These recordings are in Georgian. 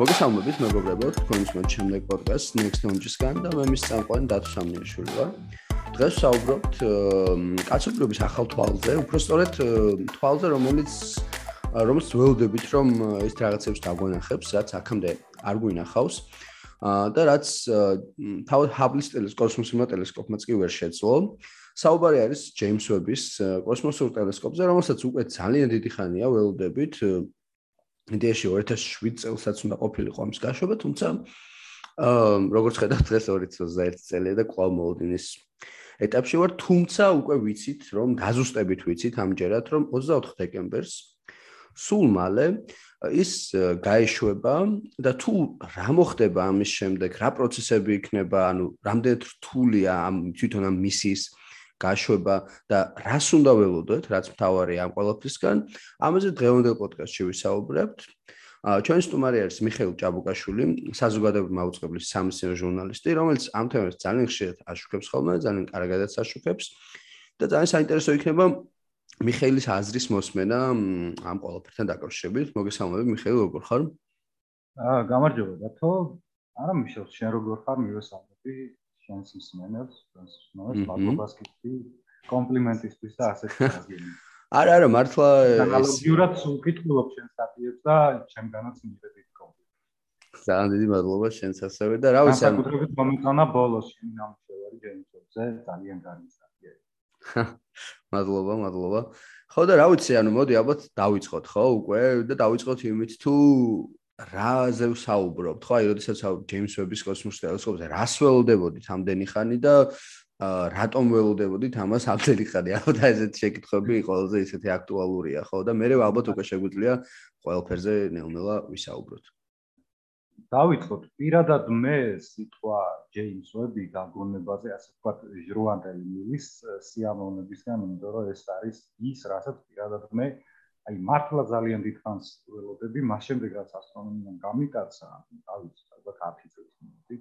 მოგესალმებით მეგობრებო, თქვენ უსმენთ შემდეგ პოდკასტ Next Launch-ისგან და მე მის წამყვანი დათო სამიაშვილი ვარ. დღეს ვსაუბრობთ კაცობრიობის ახალ თვალზე, უბრალოდ თვალზე, რომელიც რომელიც ველოდებით, რომ ეს რაღაცებს დაგვენახებს, რაც აქამდე არ გვინახავს. და რაც თავად ჰაბლის ტელესკოპის ტელესკოპმაც კი ვერ შეძლო. საუბარი არის ჯეიმს ვების კოსმოსურ ტელესკოპზე, რომელსაც უკვე ძალიან დიდი ხანია ველოდებით, იდეაში 2007 წელსაც უნდა ყოფილიყო ამის გაშვება, თუმცა აა როგორც ხედავთ დღეს 2021 წელია და კვლავ მოვიდინის ეტაპში ვარ, თუმცა უკვე ვიცით, რომ დაზუსტებით ვიცით ამჯერად, რომ 24 დეკემბერს სულ მალე ის გაეშვება და თუ რა მოხდება ამის შემდეგ, რა პროცესები იქნება, ანუ რამდენად რთულია ამ თვითონ ამ მისიის გაშვება და რას უნდა ველოდოთ, რაც მთავარია ამ ყველაფრისგან. ამაზე დღევანდელ პოდკასტში ვისაუბრებთ. ჩვენი სტუმარი არის მიხეილ ჭაბუკაშვილი, საზოგადოებრივი მაუწყებლის სამსიო ჟურნალისტი, რომელიც ამ თემებს ძალიან ხშირად აშუქებს ხოლმე, ძალიან კარგადაც აშუქებს და ძალიან საინტერესო იქნება მიხეილის აზრის მოსმენა ამ ყველაფერთან დაკავშირებით. მოგესალმებით მიხეილ, როგორ ხარ? აა, გამარჯობა, დათო. არა, მიშელ, შენ როგორ ხარ? მივესალმები. შენს მსმენელს, შენს მსმენელს მადლობას გიხდი კომპლიმენტისთვის და ასეთ რაღაცებს. არა, არა, მართლა ანალოგიურად უკითხულობ შენ სტატიებს და ჩემგანაც მივედით კომპლიმენტს. ძალიან დიდი მადლობა შენს ასევე და რა ვიცი, საკუთრებით მომიტანა ბოლოს შენ ნამშევარი ჯენჯობზე ძალიან კარგი სტატია. მადლობა, მადლობა. ხო და რა ვიცი, ანუ მოდი ალბათ დავიწყოთ, ხო, უკვე და დავიწყოთ იმით თუ რაზე ვსაუბრობთ? ხო, აი, როდესაც ჯეიმს ვების კოსმოსურ ტელესკოპზე რას ველოდებოდით ამდენი ხანი და რატომ ველოდებოდით ამას ამდენი ხანი? ალბათ ესეთ შეკითხვები ყველაზე ისეთი აქტუალურია, ხო? და მე ალბათ უკვე შეგვიძლია ყველაფერზე ნელ-ნელა ვისაუბროთ. დავიწყოთ. პირადად მე სიტყვა ჯეიმს ვები გაგონებაზე, ასე ვთქვათ, ჟრუანტელი მილის სიამოვნებისგან, იმიტომ რომ ეს არის ის, რასაც პირადად მე აი მართლა ძალიან დიდხანს ველოდები, მას შემდეგ რაც ასტრონომიამ გამიკაცა, დავით, ალბათ 10 წელს მოდი.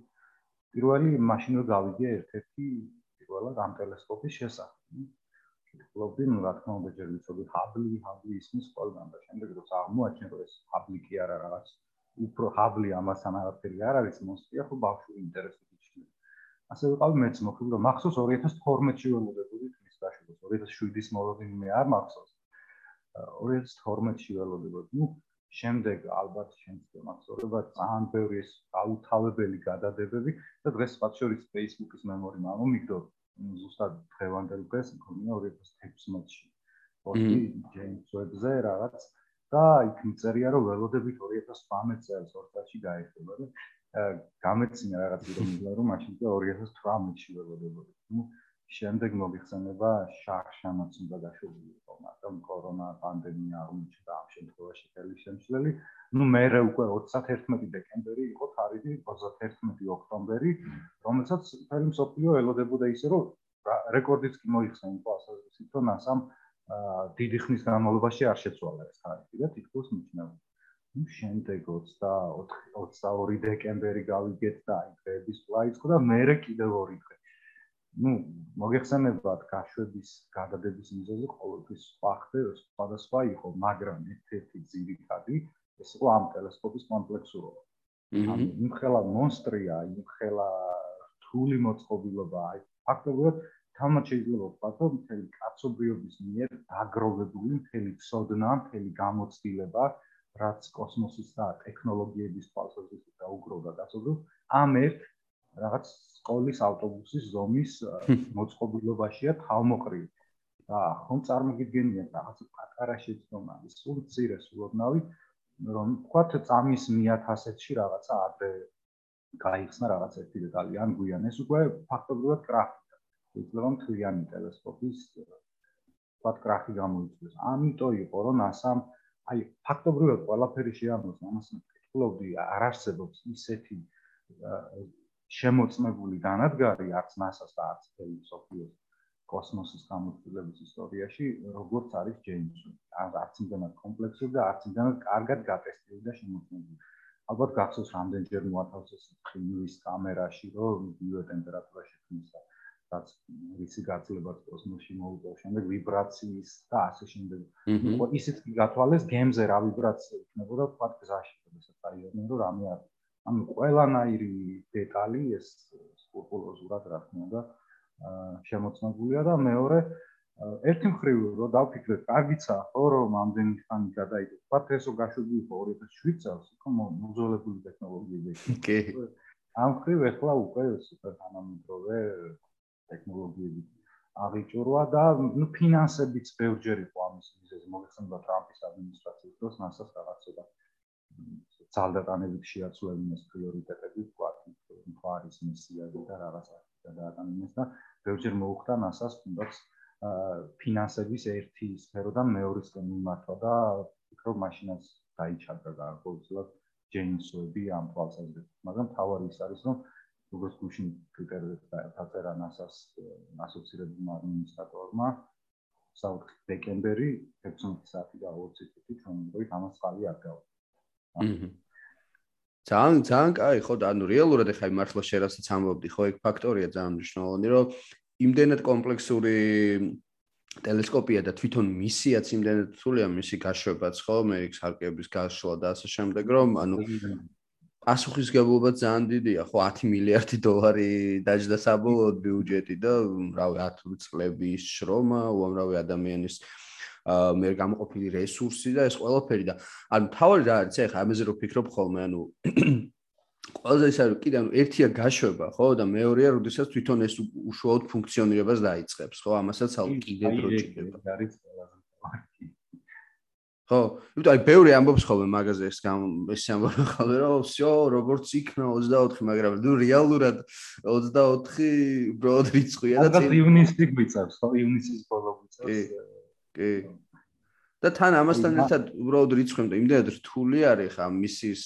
პირველი მაშინ რო გავიგე ერთ-ერთი პირველად ამ ტელესკოპის შესახებ. ფლობი, ну, რა თქმა უნდა, ჯერ ვიცოდი ჰაბლი, ჰაბლი ისმის ყველგან და შემდეგ როცა აღმოაჩინე, რომ ეს ჰაბლი კი არა რაღაც უფრო ჰაბლი ამასთან არაფერი არ არის, მოსწია ხო ბავშვი ინტერესები ჩნდა. ასე ვიყავი მეც მოხდა, რომ მახსოვს 2012-ში ველოდებოდი თვლის გაშვებას, 2007-ის მოლოდინი მე არ მახსოვს. 2012-ში ველოდებოდ. ნუ შემდეგ ალბათ შემდგომ აღწორება ძალიან ბევრი ეს გაუთავებელი გადადებები და დღეს სხვა შორის Facebook-ის მემორი მომიგდო ზუსტად დღევანდელ დღეს მქონია 2016-ში. პოსტი ჯეიმს ვებზე რაღაც და იქ წერია რომ ველოდებით 2018 წელს ორთაში გაიხდება და გამეცინა რაღაც რომ რომ მაშინ 2018-ში ველოდებოდი. ნუ შემდეგ მოგიხსენება შარშა მოცნობა დაშვებული იყო, მაგრამ კორონა პანდემია აღმოჩნდა ამ შემთხვევაში ხელისშემშლელი. ну მერე უკვე 31 დეკემბერი იყო თარიღი 31 ოქტომბერი, რომელსაც მთელი მსოფლიო ელოდებოდა ისე, რომ რეკორდიც კი მოიხსენიყო ასე ვიცით, რომ ასამ დიდი ხნის განმავლობაში არ შეცვალა ეს თარიღი და თითქოს მიჩნევა. ну შემდეგ 24 22 დეკემბერი გავიგეთ და აი დღეების პლაის ხო და მერე კიდევ ორი დღე ну, მოგეხსენებათ გაშვების გადადების მიზეზი ყოველთვის სხვა ხდება, სხვადასხვა იყო, მაგრამ ერთ-ერთი ძირითადი ეს იყო ამ ტელესკოპის კომპლექსურობა. ანუ იმხელა მონსტრია, იმხელა რთული მოწყობილობა, აი ფაქტობრივად თამათ შეიძლება ვთქვათ, რომ მთელი კაცობრიობის მიერ დაგროვებული მთელი ცოდნა, მთელი გამოცდილება, რაც კოსმოსის და ტექნოლოგიების თვალსაზრისით დაუგროვდა კაცობრიობას, ამ ერთ რაღაც სკოლის ავტობუსის ზომის მოწყობილობაშია თავმოყრილი. და ხომ წარმოგიდგენიათ რაღაც პატარა შეცდომა სულ ცირე სულოდნავი რომ თქვათ წამის 1000-ში რაღაცა ადრე გაიხსნა რაღაც ერთი დეტალი ან გვიან ეს უკვე ფაქტობრივად კრახია. შეიძლება მთლიანი ტელესკოპის თქვათ კრახი გამოიწვიოს. ამიტომ იყო რომ NASA-მ აი ფაქტობრივად ყველაფერი შეამოს ამას მეკითხულობდი არ არსებობს ისეთი შემოწმებული განადგარი არც NASA-ს და არც თელი სოფიოს კოსმოსის გამოცდილების ისტორიაში, როგორც არის ჯეიმსონი. არც იმდენად კომპლექსური და არც იმდენად კარგად გატესტებული და შემოწმებული. ალბათ გახსოვს რამდენჯერ მოათავსეს ხილის კამერაში, რომ ვიდეო ტემპერატურაში ხმის და რაც რისი გაცილება კოსმოსში მოუწევს, შემდეგ ვიბრაციის და ასე შემდეგ. ხო, ისიც გათვალეს გემზე რა ვიბრაცია იქნებოდა თქვა გზაში, როდესაც აიონენ რომ რამე არის. ანუ ყველანაირი დეტალი ეს სკრუპულოზურად რა თქმა უნდა შემოცნებულია და მეორე ერთი მხრივ რომ დავფიქრეთ, კარგიცა ხო რომ ამდენი ხანი გადაიდო. თქვა ესო გაშვებული იყო 2007 წელს, ხო მოძველებული ტექნოლოგიები. კი. ამ მხრივ ახლა უკვე სუპერ თანამედროვე ტექნოლოგიები აღიჭურვა და ნუ ფინანსებიც ბევრჯერ იყო ამის მიზეზი მოგეხსენებათ ტრამპის ადმინისტრაციის დროს NASA-ს რაღაცა ძალდატანებით შეაცვლებინეს პრიორიტეტები ვთქვათ მხარის მისიაზე და რაღაცა გადაატანინეს და ბევრჯერ მოუხდა NASA-ს თუნდაც ფინანსების ერთი სფეროდან მეორესკენ მიმართვა და ვფიქრობ მაშინაც დაიჩაგდა გარკვეულწილად ჯეინსები ამ თვალსაზრისით მაგრამ თავარი ის არის რომ როგორც გუშინ კრიტერიები დაწერა NASA-ს ასოცირებულმა ადმინისტრატორმა საუთ დეკემბერი 16 საათი და 20 წუთი ჩვენ ამას ხალი არ გავა. ძალიან ძალიან კაი ხო და ანუ რეალურად ეხა მართლა შერასაც ამბობდი ხო ეგ ფაქტორია ძალიან მნიშვნელოვანი რომ იმდენად კომპლექსური ტელესკოპია და თვითონ მისიაც იმდენად რთულია მისი გაშვებაც ხო მე იქ სარკეების გაშლა და ასე შემდეგ რომ ანუ პასუხისგებლობა ძალიან დიდია, ხო 10 მილიარდი დოლარი დაჯდა საბოლოოდ ბიუჯეტი და რავი 10 წლების შრომა, უამრავი ადამიანის აა მე გამოყოფილი რესურსი და ეს ყველაფერი და ანუ თავი რა არის ეხა ამაზე რო ფიქრობ ხოლმე ანუ ყველაზე ეს არის კიდე ანუ ერთია გაშვება, ხო და მეორეა, როდესაც თვითონ ეს უშუალოდ ფუნქციონირებას დაიწყებს, ხო? ამასაც ალ კიდე დროჭდება. ხო, იმიტომ აი ბევრი ამბობს ხოლმე მაგაზე ეს ეს ამბობენ ხოლმე, რომ всё, როგორც იქნა 24, მაგრამ ნუ რეალურად 24 უბრალოდ რიცხვია და წინ ივნისში გვიწევს, ხო? ივნისის ბოლო გვიწევს. კი. და თან ამასთან ერთად უბრალოდ რიცხვი მე იმდენად რთული არის ხა მისის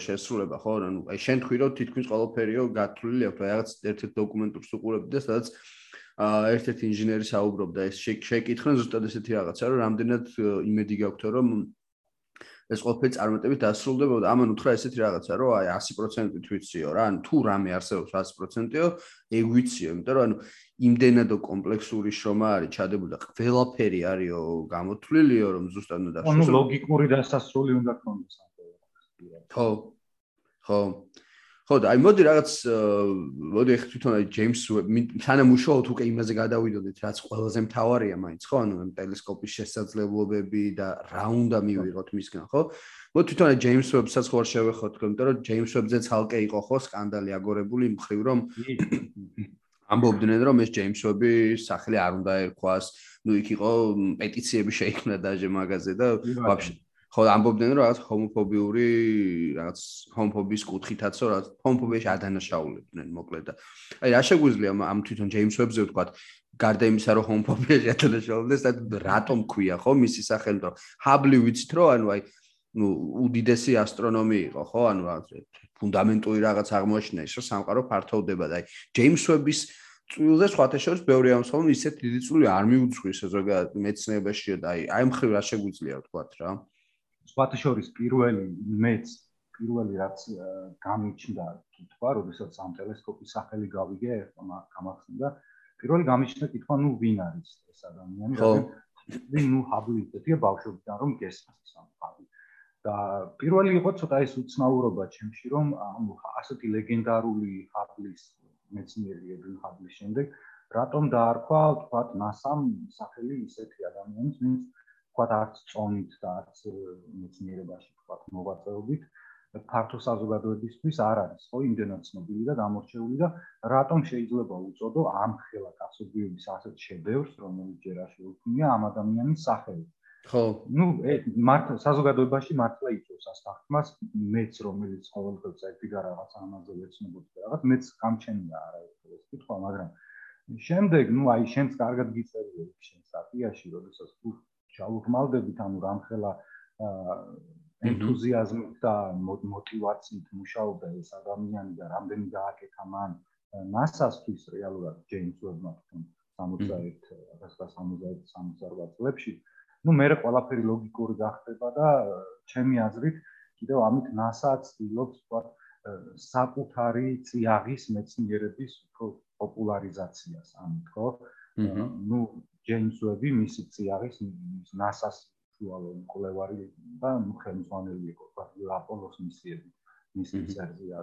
შესრულება, ხო, ანუ აი შენ თქვი რომ თითქმის ყველაფერიო გათვლილი აქვს, რაღაც ერთ-ერთ დოკუმენტურს უყურებდი და სადაც ერთ-ერთი ინჟინერი საუბრობდა. ეს შეკითხენ ზუსტად ესეთი რაღაცა რომ რამდენად იმედი გაქვთ რომ ეს ყოფილი წარმატებით დასრულდებოდა ამან უთხრა ესეთი რაღაცა რომ აი 100% თვითციო რა ანუ თუ რამე არსებობს 100%-ო ეგ ვიციო იმიტომ რომ ანუ იმდენადო კომპლექსური შრომა არის ჩადებული და ყველაფერი არისო გამოთვლილიო რომ ზუსტად უნდა დაშოშო ანუ ლოგიკური დასასრული უნდა ქონდეს ხო ხო. ხო და აი მოდი რაღაც მოდი ახლა თვითონ აი ჯეიმს თანამ უშუალოდ უკვე იმაზე გადავიდოდეთ რაც ყველაზე მთავარია მაინც ხო? ანუ ამ ტელესკოპის შესაძლებლობები და რა უნდა მივიღოთ მისგან ხო? მოდი თვითონ აი ჯეიმს ვებსაც ხო არ შევეხოთ იმიტომ რომ ჯეიმს ვებზე ცალკე იყო ხო? სკანდალი აგორებული იმ ხრივ რომ ამბობდნენ რომ ეს ჯეიმს ვები სახელი არ უნდა ერქვას. ნუ იქ იყო პეტიციები შეიქმნა დაჟე მაგაზე და ვაფშე ხო ამბობდნენ რომ რაღაც ჰომოფობიური რაღაც ჰომოფობის კუთხითაცო რაღაც ჰომოფობიაში ადანაშაულებდნენ მოკლედ და აი რა შეგვიძლია ამ თვითონ ჯეიმს ვებზე ვთქვა გარდა იმისა რომ ჰომოფობიაში ადანაშაულებდეს და რატომ ქვია ხო მისი სახელი და ჰაბლი ვიცით რომ ანუ აი ნუ უდიდესი ასტრონომი იყო ხო? ანუ ფუნდამენტური რაღაც აღმოჩნდა ის რომ სამყარო ფართოვდება და აი ჯეიმს ვების წვილზე სხვათა შორის ბევრი ამსხოლო ისეთ დიდი წვილი არ მიუძღვის ზოგადად მეცნიერებაშია და აი აი მხრივ რა შეგვიძლია ვთქვა რა? სხვათა შორის პირველი მეც პირველი რაც გამიჩნდა კითხვა, როდესაც ამ ტელესკოპის სახელი გავიგე, ხომ გამახსენდა, პირველი გამიჩნდა კითხვა, ნუ ვინ არის ეს ადამიანი, რადგან ვინ ნუ ჰაბლი ისეთია ბავშვობიდან რომ გესმის ამ ჰაბლი. და პირველი იყო ცოტა ის უცნაურობა ჩემში, რომ ანუ ასეთი ლეგენდარული ჰაბლის მეცნიერი ებრინ ჰაბლის შემდეგ რატომ დაარქვა, თქვა, NASA-მ სახელი ისეთი ადამიანის, ვინც თქვათ არც წონით და არც მეცნიერებაში თქვათ მოვაწეობით ფართო საზოგადოებისთვის არ არის ხო იმდენად ცნობილი და გამორჩეული და რატომ შეიძლება უწოდო ამ ხელა კაცობრიობის ასეთ შედევრს რომელიც ჯერ არ შეუქმნია ამ ადამიანის სახელი ხო. ну э, მართლა საზოგადოებაში მართლა იწევს ამ სახმას მეც რომელიც ყოველდღე წერდი და რაღაც ამაზე ეცნობოდი და რაღაც მეც გამჩენია არაერთხელ ეს კითხვა, მაგრამ შემდეგ ну აი შენს კარგად გიწერია იქ შენ სტატიაში, როდესაც თუ ჩაუღმავდებით ანუ რამხელა ენთუზიაზმით და мотиваციით მუშაობდა ეს ადამიანი და რამდენი გააკეთა მან NASA-სთვის რეალურად ჯეიმს უებმა თვითონ 61 1968 წლებში აა ну მე ყველაფერი ლოგიკური გახდება და ჩემი აზრით კიდევ ამით NASA ცდილობს თქვა საკუთარი წიაღის მეცნიერების უფრო პოპულარიზაციას ამით ხო? ну ჯეიმს ვები მისი წიაღის NASA-ს უალო მკვლევარი და ხელმძღვანელი იყო აპოლოს მისიები მისი წერია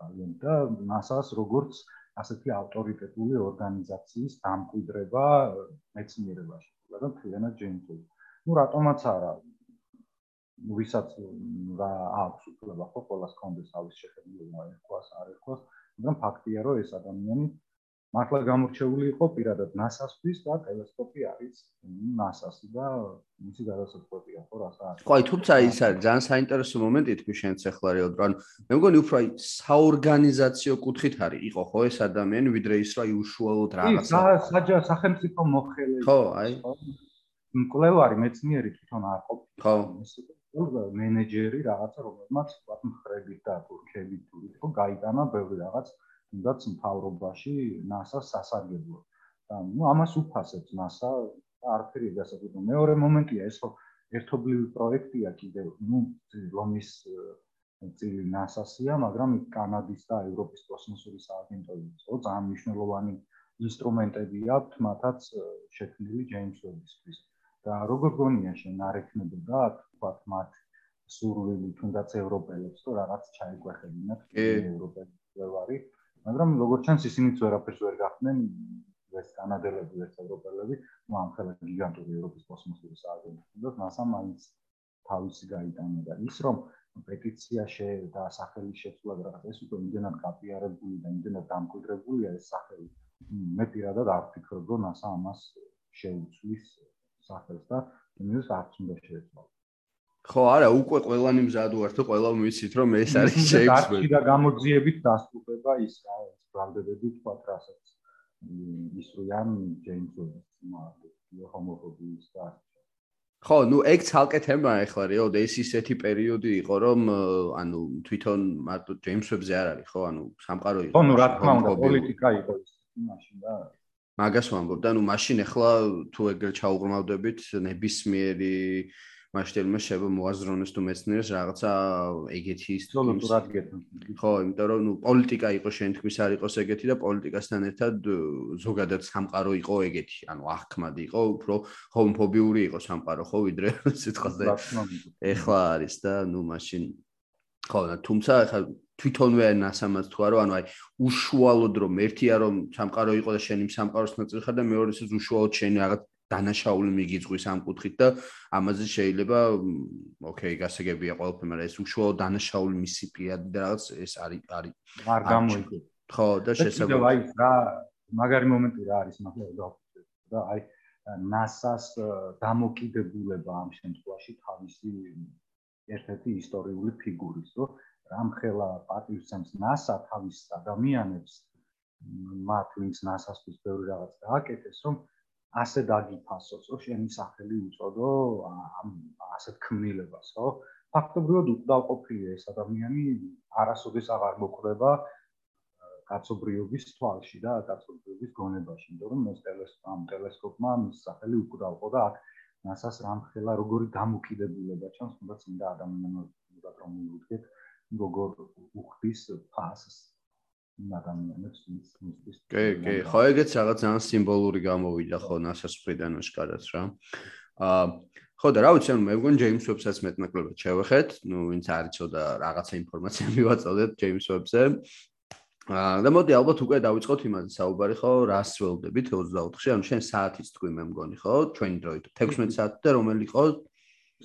ძალიან და NASA-ს როგორც ასეთი ავტორიტეტული ორგანიზაციის დამკვიდრება მეცნიერებაში. და მთლიანად ჯეიმს ვები ну რატომაც არა ვისაც რა აქვს უფლება ხო ყოველას კონდეს თავის შეხედულება ერქვას არ ერქვას მაგრამ ფაქტია რომ ეს ადამიანი მართლა გამორჩეული იყო პირადად NASA-სთვის და ტელესკოპი არის NASA-ს და მისი გადასაწყვეტია ხო რასა არის. ხო, თუმცა ის არის ძალიან საინტერესო მომენტი თქვი შენც ახლა რეალურად. ანუ მე მგონი უფრო აი საორგანიზაციო კუთხით არის იყო ხო ეს ადამიანი ვიდრე ის რა უშუალოდ რაღაცა. ის საჯა სახელმწიფო მოხელე. ხო, აი. მკვლევარი მეცნიერი თვითონ არ ყოფილი. ხო. მენეჯერი რაღაცა რომელმაც ვთქვათ მხრებით და თურქებით თუ გაიტანა ბევრი რაღაც თუნდაც მთავრობაში NASA-ს სასარგებლო. და ნუ ამას უფასებს NASA და არაფერი გასაგებია. მეორე მომენტია ეს, რომ ერთობლივი პროექტია კიდევ, ნუ ლომის წილი NASA-სია, მაგრამ კანადის და ევროპის კოსმოსური სააგენტოების, ხო, ძალიან მნიშვნელოვანი ინსტრუმენტები აქვთ მათაც შექმნილი ჯეიმს ვებისთვის. და როგორ გონია შენ არ ექნებოდა, თქვათ, მათ სურვილი თუნდაც ევროპელებს, თუ რაღაც ჩაიგვეხებინათ ევროპელებს ვარი. მაგრამ როგორც ჩანს ისინიც ვერაფერს ვერ გახდნენ ეს კანადელები ეს ევროპელები. ნუ ამ ხელა გიგანტური ევროპის კოსმოსური სააგენტო და NASA მაინც თავისი გაიტანა და ის რომ პეტიცია შე და სახელი შეცვლა რაღაც ეს უკვე იმდენად გაპიარებული და იმდენად დამკვიდრებულია ეს სახელი. მე პირადად არ ვფიქრობ რომ NASA ამას შეუცვლის სახელს და იმის არც უნდა შეეცვალოს ხო, არა, უკვე ყველანი მზად ვართ და ყველა ვიცით რომ ეს არის შეიქს. და და გამოძიებით დასტურება ის რა, ბრალდებები თქვა რასაც ისრიან ჯეიმსონის მაგ ჰომოფობიის და ხო, ნუ ეგ ცალკე თემა ახლა რეო და ეს ისეთი პერიოდი იყო რომ ანუ თვითონ მარტო ჯეიმსებზე არ არის ხო, ანუ სამყარო იყო. ხო, ნუ რა თქმა უნდა, პოლიტიკა იყო ის მაშინ და მაგას ვამბობ და ნუ მაშინ ახლა თუ ეგრე ჩაუღრმავდებით ნებისმიერი მასშტაბმა შევა მოაზროვნეს თუ მეცნიერს რაღაცა ეგეთი ისტორიულად გეტყვი. ხო, იმიტომ რომ ნუ პოლიტიკა იყო შენ თქმის არ იყოს ეგეთი და პოლიტიკასთან ერთად ზოგადად სამყარო იყო ეგეთი. ანუ აღქმად იყო, უფრო ჰომოფობიური იყო სამყარო, ხო, ვიდრე სიტყვაზე. ეხლა არის და ნუ მაშინ ხო, თუმცა ეხლა თვითონვე ნასამაც თქვა რომ ანუ აი უშუალოდ რომ ერთია რომ სამყარო იყო და შენ იმ სამყაროს ნაწილი ხარ და მეორე ისე უშუალოდ შენ რაღაც დანაშაული მიგიწვის ამ კუთხით და ამაზე შეიძლება ოკეი გასაგებია ყველაფერი მაგრამ ეს უშუალო დანაშაული მისი პირადი და რაღაც ეს არის არის არ გამოიგო ხო და შესაძლოა აი რა მაგარი მომენტი რა არის მაგალითად და აი NASA-ს დამოკიდებულება ამ შემთხვევაში თავისი ერთ-ერთი ისტორიული ფიგურის რომ რამხელა პატივცემს NASA თავის ადამიანებს მათ ვინც NASA-სთვის ბევრი რაღაც დააკეთეს რომ ასე დაგიფასოს, რომ შენი სახელი უწოდო ამ ასეთ ქმნილებას, ხო? ფაქტობრივად უკდავყოფილია ეს ადამიანი, არასოდეს აღარ მოხვდება კაცობრიობის თვალში და კაცობრიობის გონებაში, იმიტომ რომ ეს ტელესკოპ ამ ტელესკოპმა მის სახელი უკდავყო და აქ NASA-ს რამხელა როგორი დამოკიდებულება ჩანს, თუნდაც ინდა ადამიანურად რომ მივუდგეთ, როგორ უხდის ფასს ადამიანებს მისთვის. კი, კი, ხო ეგეც რაღაც ძალიან სიმბოლური გამოვიდა ხო ნასასწრიდან უშკარად რა. აა ხო და რა ვიცი, ანუ მე მგონი ჯეიმს ვებსაც მეტნაკლებად შევეხეთ, ну, ვინც არ იცოდა რაღაცა ინფორმაცია მივაწოდეთ ჯეიმს ვებზე. აა და მოდი ალბათ უკვე დავიწყოთ იმაზე საუბარი ხო, რას ველდებით 24-ში, ანუ შენ საათის თქვი მე მგონი ხო, ჩვენი დროით 16 საათი და რომელი იყო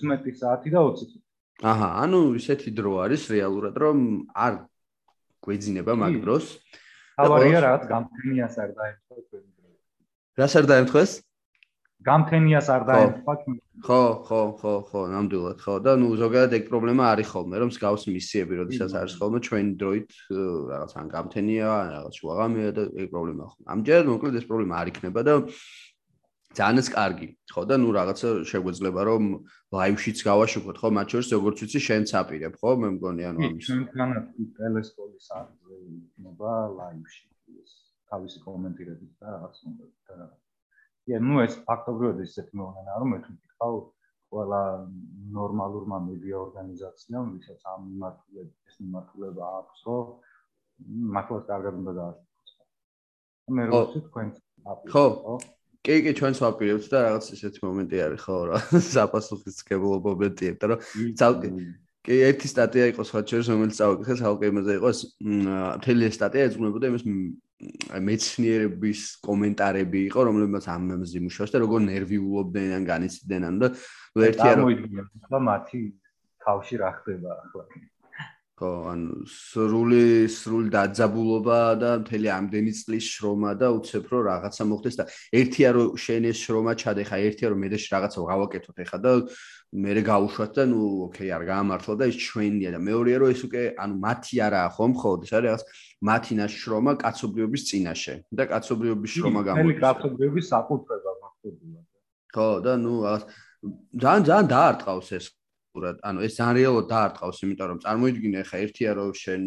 18 საათი და 20 წუთი. აჰა, ანუ ისეთი დრო არის რეალურად რომ არ გვეძინება მაგ დროს. ავარია რაღაც გამთენიას არ დაემთხვა ჩვენი დრო. რას არ დაემთხვეს? გამთენიას არ დაემთხვა ჩვენი. ხო, ხო, ხო, ხო, ნამდვილად, ხო და ნუ ზოგადად ეგ პრობლემა არის ხოლმე, რომ მსგავს მისიები, როდესაც არის ხოლმე ჩვენი დროით რაღაც ან გამთენია, ან რაღაც შუაღამეა და ეგ პრობლემა ხო. ამჯერად მოკლედ ეს პრობლემა არ იქნება და ძალიანაც კარგი, ხო და ნუ რაღაცა შეგვეძლება რომ ლაივშიც გავაშუქოთ, ხო, მათ შორის როგორც ვიცი, შენც აპირებ, ხო, მე მგონი ანუ ამის. ჩვენთანაც ტელესკოპის არზე იქნება ლაივში ეს თავისი კომენტირებით და რაღაც უნდა და კი, ნუ ეს ფაქტობრივად ისეთი მოვლენაა, რომ მე ვკითხავ ყველა ნორმალურმა მედია ორგანიზაციამ, ვისაც ამ მიმართულებით ეს მიმართულება აქვს, რომ მართლაც კარგად უნდა დააშუქოს. მე როგორც თქვენ ხო კი კი ჩვენს ვაპირებთ და რაღაც ისეთი მომენტი არის ხო რა საპასუხისმგებლობა მომენტი აქვს რომ ცალკე კი ერთი სტატია იყო სხვა ჩვენ რომელიც წავიკითხე ცალკე იმაზე იყო მთელი ეს სტატია ეძღვნებოდა იმას მეცნიერების კომენტარები იყო რომლებიც ამ ამაზე მუშაობს და როგორ ნერვიულობდნენ ან განიცდიან და ერთი არ მოიდგინე ახლა მათი თავში რა ხდება ახლა ხო ანუ სრული სრული დაძაბულობა და მთელი ამდენი წლის შრომა და უცებ რომ რაღაცა მოხდეს და ერთია რომ შენ ეს შრომა ჩადეხა ერთია რომ მე და რაღაცა გავაკეთოთ ეხა და მე გავუშვათ და ნუ ოკეი არ გაამართლა და ის ჩვენია და მეორეა რომ ეს უკვე ანუ მათი არაა ხომ ხო ეს არის რაღაც მათი ნაშრომა კაცობრიობის წინაშე და კაცობრიობის შრომა გამოდის. მე კაცობრიობის საკუთრება მახსოვდება. ხო და ნუ რაღაც ძალიან ძალიან დაარტყავს ეს ურად ანუ ეს ძალიან რეალურად დაარტყავს იმიტომ რომ წარმოიდგინე ხა ერთია რომ შენ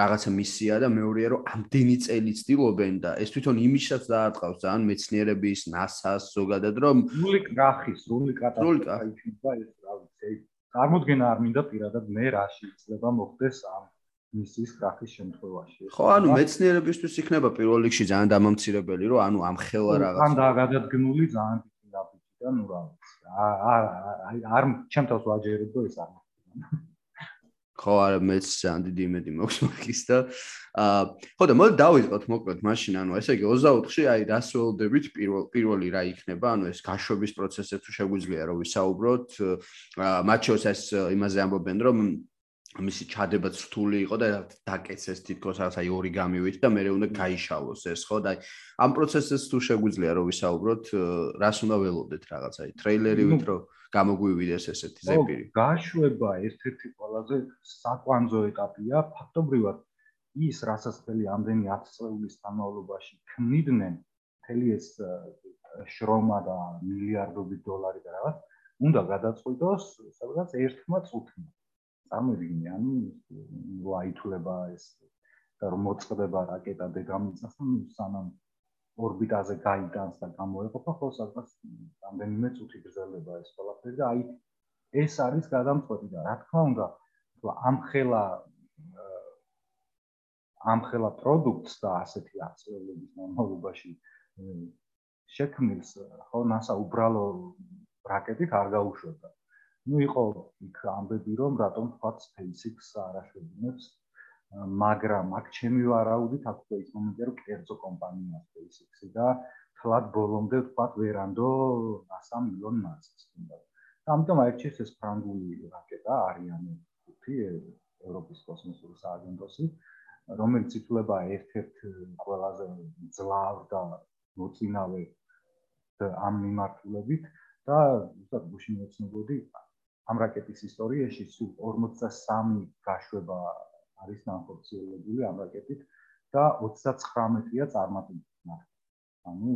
რაღაცა მისია და მეორეა რომ ამდენი წელი ცდილობენ და ეს თვითონ იმისაც დაარტყავს ძალიან მეცნიერების NASA-ს ზოგადად რომ სრული კრახი, სრული კატასტროფა და ეს რა ვიცი, წარმოდგენა არ მინდა პირადად მე რა შეიძლება მოხდეს ამ მისის კრახის შემთხვევაში. ხო, ანუ მეცნიერებისთვის იქნება პირველ რიგში ძალიან დამამცირებელი, რომ ანუ ამ ხელა რაღაც ან დაგადადგმული ძალიან დიდი ნაბიჯი და ნუ რა ვიცი. არ არ არ ჩემთავს ვაჯერებ და ეს არ ხო არა მეც ძალიან დიდი იმედი მაქვს მაგის და აა ხო და მოდი დავიწყოთ მოკლედ მაშინ ანუ ესე იგი 24-ში აი დასველდებით პირველ პირველი რა იქნება ანუ ეს გაშვების პროცესზე თუ შეგვიძლია რომ ვისაუბროთ. აა მათ შორის ეს იმაზე ამბობენ რომ მისი ჩადება რთული იყო და დაკეცეს თითქოს რაღაცა ორი გამივით და მე უნდა გაიშალოს ეს ხო და ამ პროცესს თუ შეგვიძლია რომ ვისაუბროთ რას უნდა ველოდეთ რაღაცა ტრეილერივით რომ გამოგვივიდეს ესეთი ზეპირი. გაშვება ერთ-ერთი ყველაზე საკვანძო ეტაპია, ფაქტობრივად ის, რასაც ხელი ამდენი 10 წლების განმავლობაში ქმნიდნენ, მთელი ეს შრომა და მილიარდობით დოლარი და რაღაც, უნდა გადაწყვიტოს სადღაც ერთმა წუთმა. წარმოიდგინე, ანუ ვაითვლება ეს და რომ მოწყდება რაკეტა დეგამიწას, ანუ სანამ ორბიტაზე გაიტანს და გამოეყოფა ხო სადღაც რამდენიმე წუთი გრძელდება ეს ყველაფერი და აი ეს არის გადამწყვეტი და რა თქმა უნდა ამ ხელა ამ ხელა პროდუქტს და ასეთი აწლების ნორმალობაში შექმნის ხო NASA უბრალო რაკეტით არ გაუშვება. Ну იყო იქ ამბები რომ რატომ თქვა SpaceX არ აშვებინებს მაგრამ აქ ჩემი ვარაუდით აქ უკვე ის მომენტია რომ კერძო კომპანია SpaceX-ი და თლად ბოლომდე თქვა ვერანდო NASA მილონ მასკს უნდა. ამიტომ აირჩიეს ეს ფრანგული რაკეტა არიანე 5 ევროპის კოსმოსური სააგენტოსი, რომელიც ითვლება ერთ-ერთ ყველაზე ძლავ და მოწინავე ამ მიმართულებით და უბრალოდ გუშინ მეცნობოდი ამ რაკეტის ისტორიაში სულ 53 გაშვება არის ნახორციელებული ამ რაკეტით და 39-ია წარმატებული. ანუ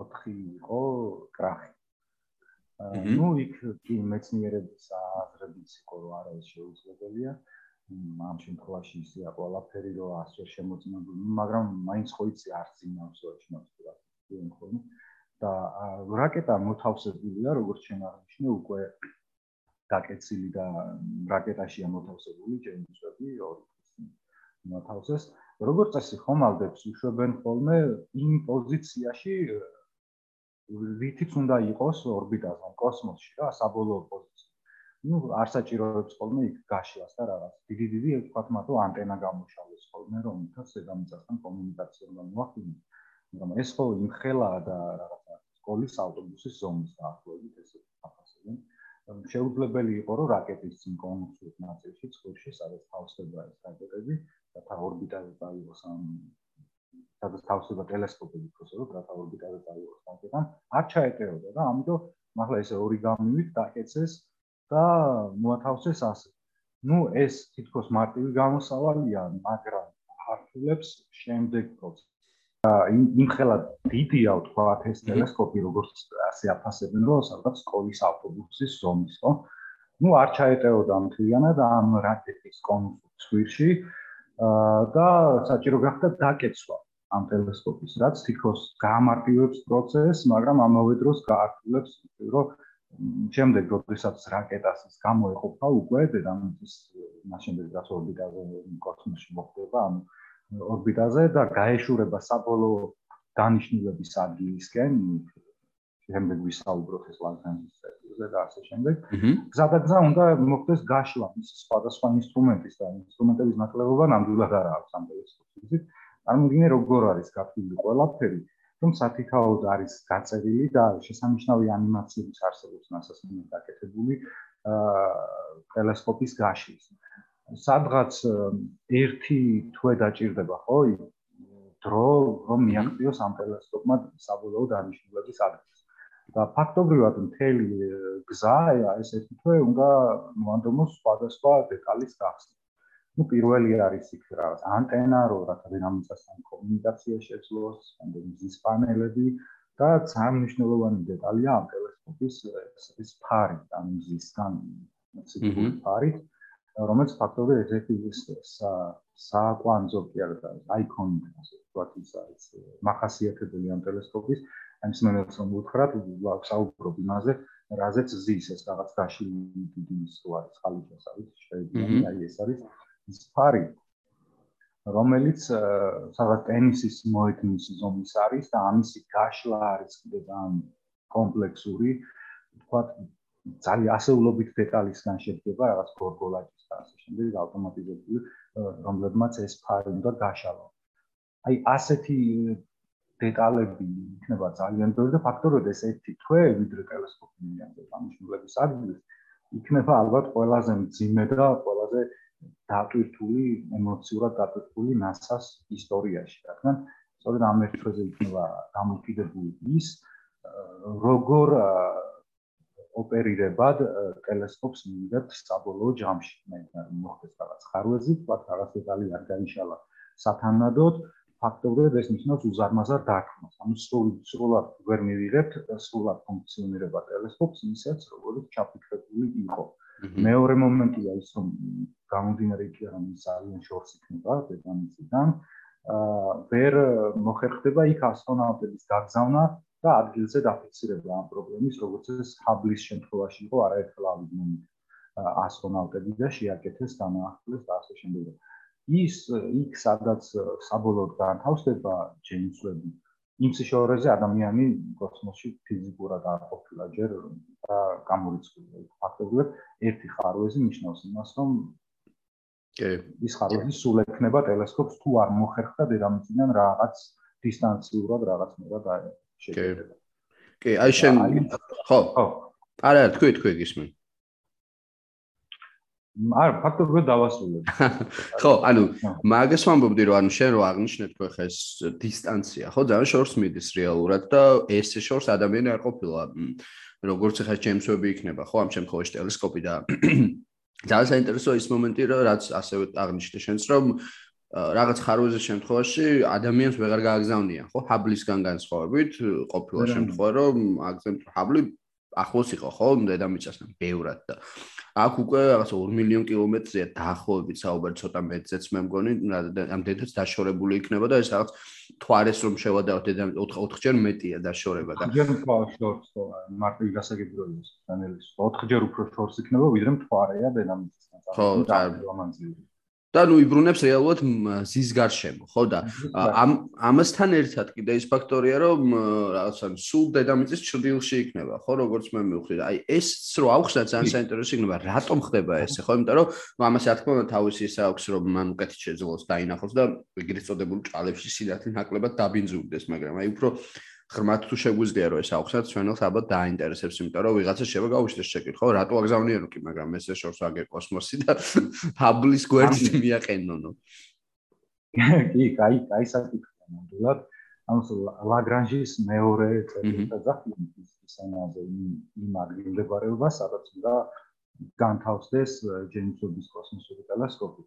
4 იყო კრახი. ну იქ კი მეცნიერების აზრებიც იყო რომ არა ეს შეუძლებელია ამ შემთხვევაში ისია ყველაფერი რომ ასე შემოწმებული მაგრამ მაინც ხო იცი არ ძინავს რა შემოწმება და რაკეტა მოთავსებულია როგორც ჩვენ აღნიშნე უკვე დაკეცილი და რაკეტაშია მოთავსებული ჯეიმსები ორი მოთავსეს. როგორც წესი ხომალდებს უშვებენ ხოლმე იმ პოზიციაში ვითიც უნდა იყოს ორბიტაზე კოსმოსში რა საბოლოო პოზიცია. ну არ საჭიროებს ხოლმე იქ გაშლას და რაღაც. დიდი დიდი ვთქვათ მათო ანტენა გამოშალოს ხოლმე რომ თავს ზედამიწასთან კომუნიკაცია უნდა მოახდინოს მაგრამ ეს ხო იმხელა და რაღაცა სკოლის ავტობუსის ზომის დაახლოებით ესე აფასებენ შეუძლებელი იყო რომ რაკეტის წინ კონუსის ნაწილში წყურში სადაც თავსდება ეს რაკეტები და თა ორბიტაზე წაიღოს ამ სადაც თავსდება ტელესკოპები თქოს რომ რათა ორბიტაზე წაიღოს რაკეტა არ ჩაეტეოდა და ამიტომ მართლა ესე ორი გამივით დაკეცეს და მოათავსეს ასე. ну ეს თითქოს მარტივი გამოსავალია მაგრამ ართულებს შემდეგ პროცესს იმ ხელა დიდია თქვა ეს ტელესკოპი როგორც ასე აფასებენ რომ სადღაც სკოლის ავტობუსის ზომის ხო? ну არ ჩაეტეოდა მთლიანად ამ რაკეტის კონსტრუქციაში და საჭირო გახდა დაკეცვა ამ ტელესკოპის რაც თითქოს გაამარტივებს პროცესს მაგრამ ამავე დროს გაართულებს რომ შემდეგ როდესაც რაკეტას ის გამოეყოფა უკვე დედამიწის მას შემდეგ რაც ორბიტაზე კოსმოსში მოხდება ანუ ორბიტაზე და გაეშურება საბოლოო დანიშნულების ადგილისკენ შემდეგ ვისაუბროთ ეს ლაგრანჟის წერტილზე და ასე შემდეგ. გზადაგზა უნდა მოხდეს გაშლა ის სხვადასხვა ინსტრუმენტის და ინსტრუმენტების ნაკლებობა ნამდვილად არ აქვს ამ ტელესკოპის. წარმოგიდგენთ როგორ არის გაფრთხილი ყველაფერი, რომ სათითაოდ არის გაწერილი და შესანიშნავი ანიმაციების არსებობს NASA-ს მიმართ გაკეთებული აა ტელესკოპის გაშლის. სადღაც ერთი თვე დაჭირდება, ხო? დრო რომ მიაღწიოს ამ ტელესკოპმა საბოლოო დანიშნულების ადგილს. და ფაქტობრივად მთელი გზა ეს ერთი თვე უნდა მოანდომოს სხვადასხვა დეტალის გახსნა. ну პირველი არის იქ რაღაც ანტენა, რო რაღაც დინამიკასთან კომუნიკაცია შეძლოს, ამდენ მზის პანელები და ძალიან მნიშვნელოვანი დეტალია ამ ტელესკოპის ეს ფარი, ამ მზისგან ციფრული ფარი, რომელიც ფაქტობრივად ერთ-ერთი ის საკვანძო კი არის, აიკონი, ასე ვთქვათ, ის არის მახასიათებელი ამ ტელესკოპის ან სიმენელს რომ უთხრათ, ვსაუბრობ იმაზე, რაზეც ზის ეს რაღაც გაშლილი დიდი ის რო არის ხალიჩას არის შეიძლება აი ეს არის ის ფარი რომელიც სადაც ტენისის მოედნის ზომის არის და ამისი გაშლა არის კიდე ძალიან კომპლექსური თქვა ძალიან ასეულობით დეტალისგან შედგება რაღაც გორგოლაჯის და ასე შემდეგ ავტომატიზებული რომლებმაც ეს ფარი უნდა გაშალო. აი ასეთი დეტალები იქნება ძალიან ბევრი და ფაქტორად ეს ერთი თვე ვიდრე ტელესკოპი მიიღებს ამიშნულების ადგილს იქნება ალბათ ყველაზე მძიმე და ყველაზე დატვირთული ემოციურად დატვირთული NASA-ს ისტორიაში. რადგან სწორედ ამ ერთ თვეზე იქნება დამოკიდებული ის როგორ ოპერირებად ტელესკოპს მიიღებთ საბოლოო ჯამში მე მოხდეს რაღაც ხარვეზი თქვა რაღაც დეტალი არ გაიშალა სათანადოდ ფაქტობრივად ეს ნიშნავს უზარმაზარ დარტყმას. ანუ სრულად სრულად ვერ მივიღებთ სრულად ფუნქციონირება ტელესკოპს ისეც, როგორც ჩაფიქრებული იყო. მეორე მომენტია ის, რომ გამომდინარე იქიდან, რომ ძალიან შორს იქნება დედამიწიდან, აა ვერ მოხერხდება იქ ასტრონავტების გაგზავნა და ადგილზე დაფიქსირება ამ პრობლემის, როგორც ეს ჰაბლის შემთხვევაში იყო არაერთხელ ავიდნენ ასტრონავტები და შეაკეთეს განაახლეს და ასე შემდეგ. ის იქ სადაც საბოლოოდ განთავსდება ჯეიმს ვები იმ სიშვარეზე ადამიანი კოსმოსში ფიზიკურად არ ყოფილა ჯერ და გამორიცხულია ფაქტობრივად ერთი ხარვეზი ნიშნავს იმას რომ კი ის ხარვეზი სულ ექნება ტელესკოპს თუ არ მოხერხდა დედამიწიდან რაღაც დისტანციურად რაღაცნაირად შეიძლება კი. აი შენ ხო. ხო. არა თქვი თქვი გისმენ. არ ფაქტობრივად დავასრულებ. ხო, ანუ მაგას ვამბობდი რომ ანუ შენ რო აღნიშნეთ ხო ხა ეს დისტანცია, ხო, ძალიან შორს მიდის რეალურად და ეს შორს ადამიანი არ ყოფილა. როგორც ხა ჯეიმს ვები იქნება, ხო, ამ შემთხვევაში ტელესკოპი და ძალიან საინტერესოა ის მომენტი, რომ რაც ასევე აღნიშნე შენს რომ რაღაც ხარვეზის შემთხვევაში ადამიანს ვეღარ გააგზავნიან, ხო? ჰაბლისგან განსხვავებით, ყოფილა შემთხვევა, რომ აგზემ ჰაბლი ახლოს იყო, ხო, დედამიწასთან, ბევრად და აქ უკვე რაღაც 2 მილიონ კილომეტრზეა დაახლოებით საუბარი, ცოტა მეტზეც მე მგონი, ამ დედაც დაშორებული იქნება და ეს რაღაც თვარეს რომ შევადავთ დედამიწა 4-ჯერ მეტია დაშორება და ჯერ უფრო შორს ხო, მარტივი გასაგებია ეს დანელის. 4-ჯერ უფრო შორს იქნება, ვიდრე მთვარეა დედამიწასთან. ხო, და ლამანძილი. და ნუ იბრუნებს რეალურად ზის გარშემო, ხო და ამ ამასთან ერთად კიდე ის ფაქტორია, რომ რაღაცა სულ დედამიწის ჭრილში იქნება, ხო, როგორც მე მივხვდი. აი ეს რო აუხსნა ძალიან საინტერესო იქნება, რატომ ხდება ესე, ხო, იმიტომ რომ ამას რა თქმა უნდა თავისი ისა აქვს, რომ მან უკეთ შეძლოს დაინახოს და ეგრეთ წოდებული ჭალებში სინათლე ნაკლებად დაბინძურდეს, მაგრამ აი უფრო ღრმად თუ შეგვიძლია რომ ეს აუხსნათ ჩვენელს ალბათ დაინტერესებს იმიტომ რომ ვიღაცა შევა გავუშლის შეკითხვა რა თუ აგზავნიერო კი მაგრამ ესე შორს აგერ კოსმოსი და ჰაბლის გვერდით მიაყენონო კი კაი კაი საკითხია ნამდვილად. ამას ლაგრანჟის მეორე წერტილს დაახდინეთ ის ანაზე იმ ადგილმდებარეობა სადაც უნდა განთავსდეს ჯეიმსობის კოსმოსური ტელესკოპი.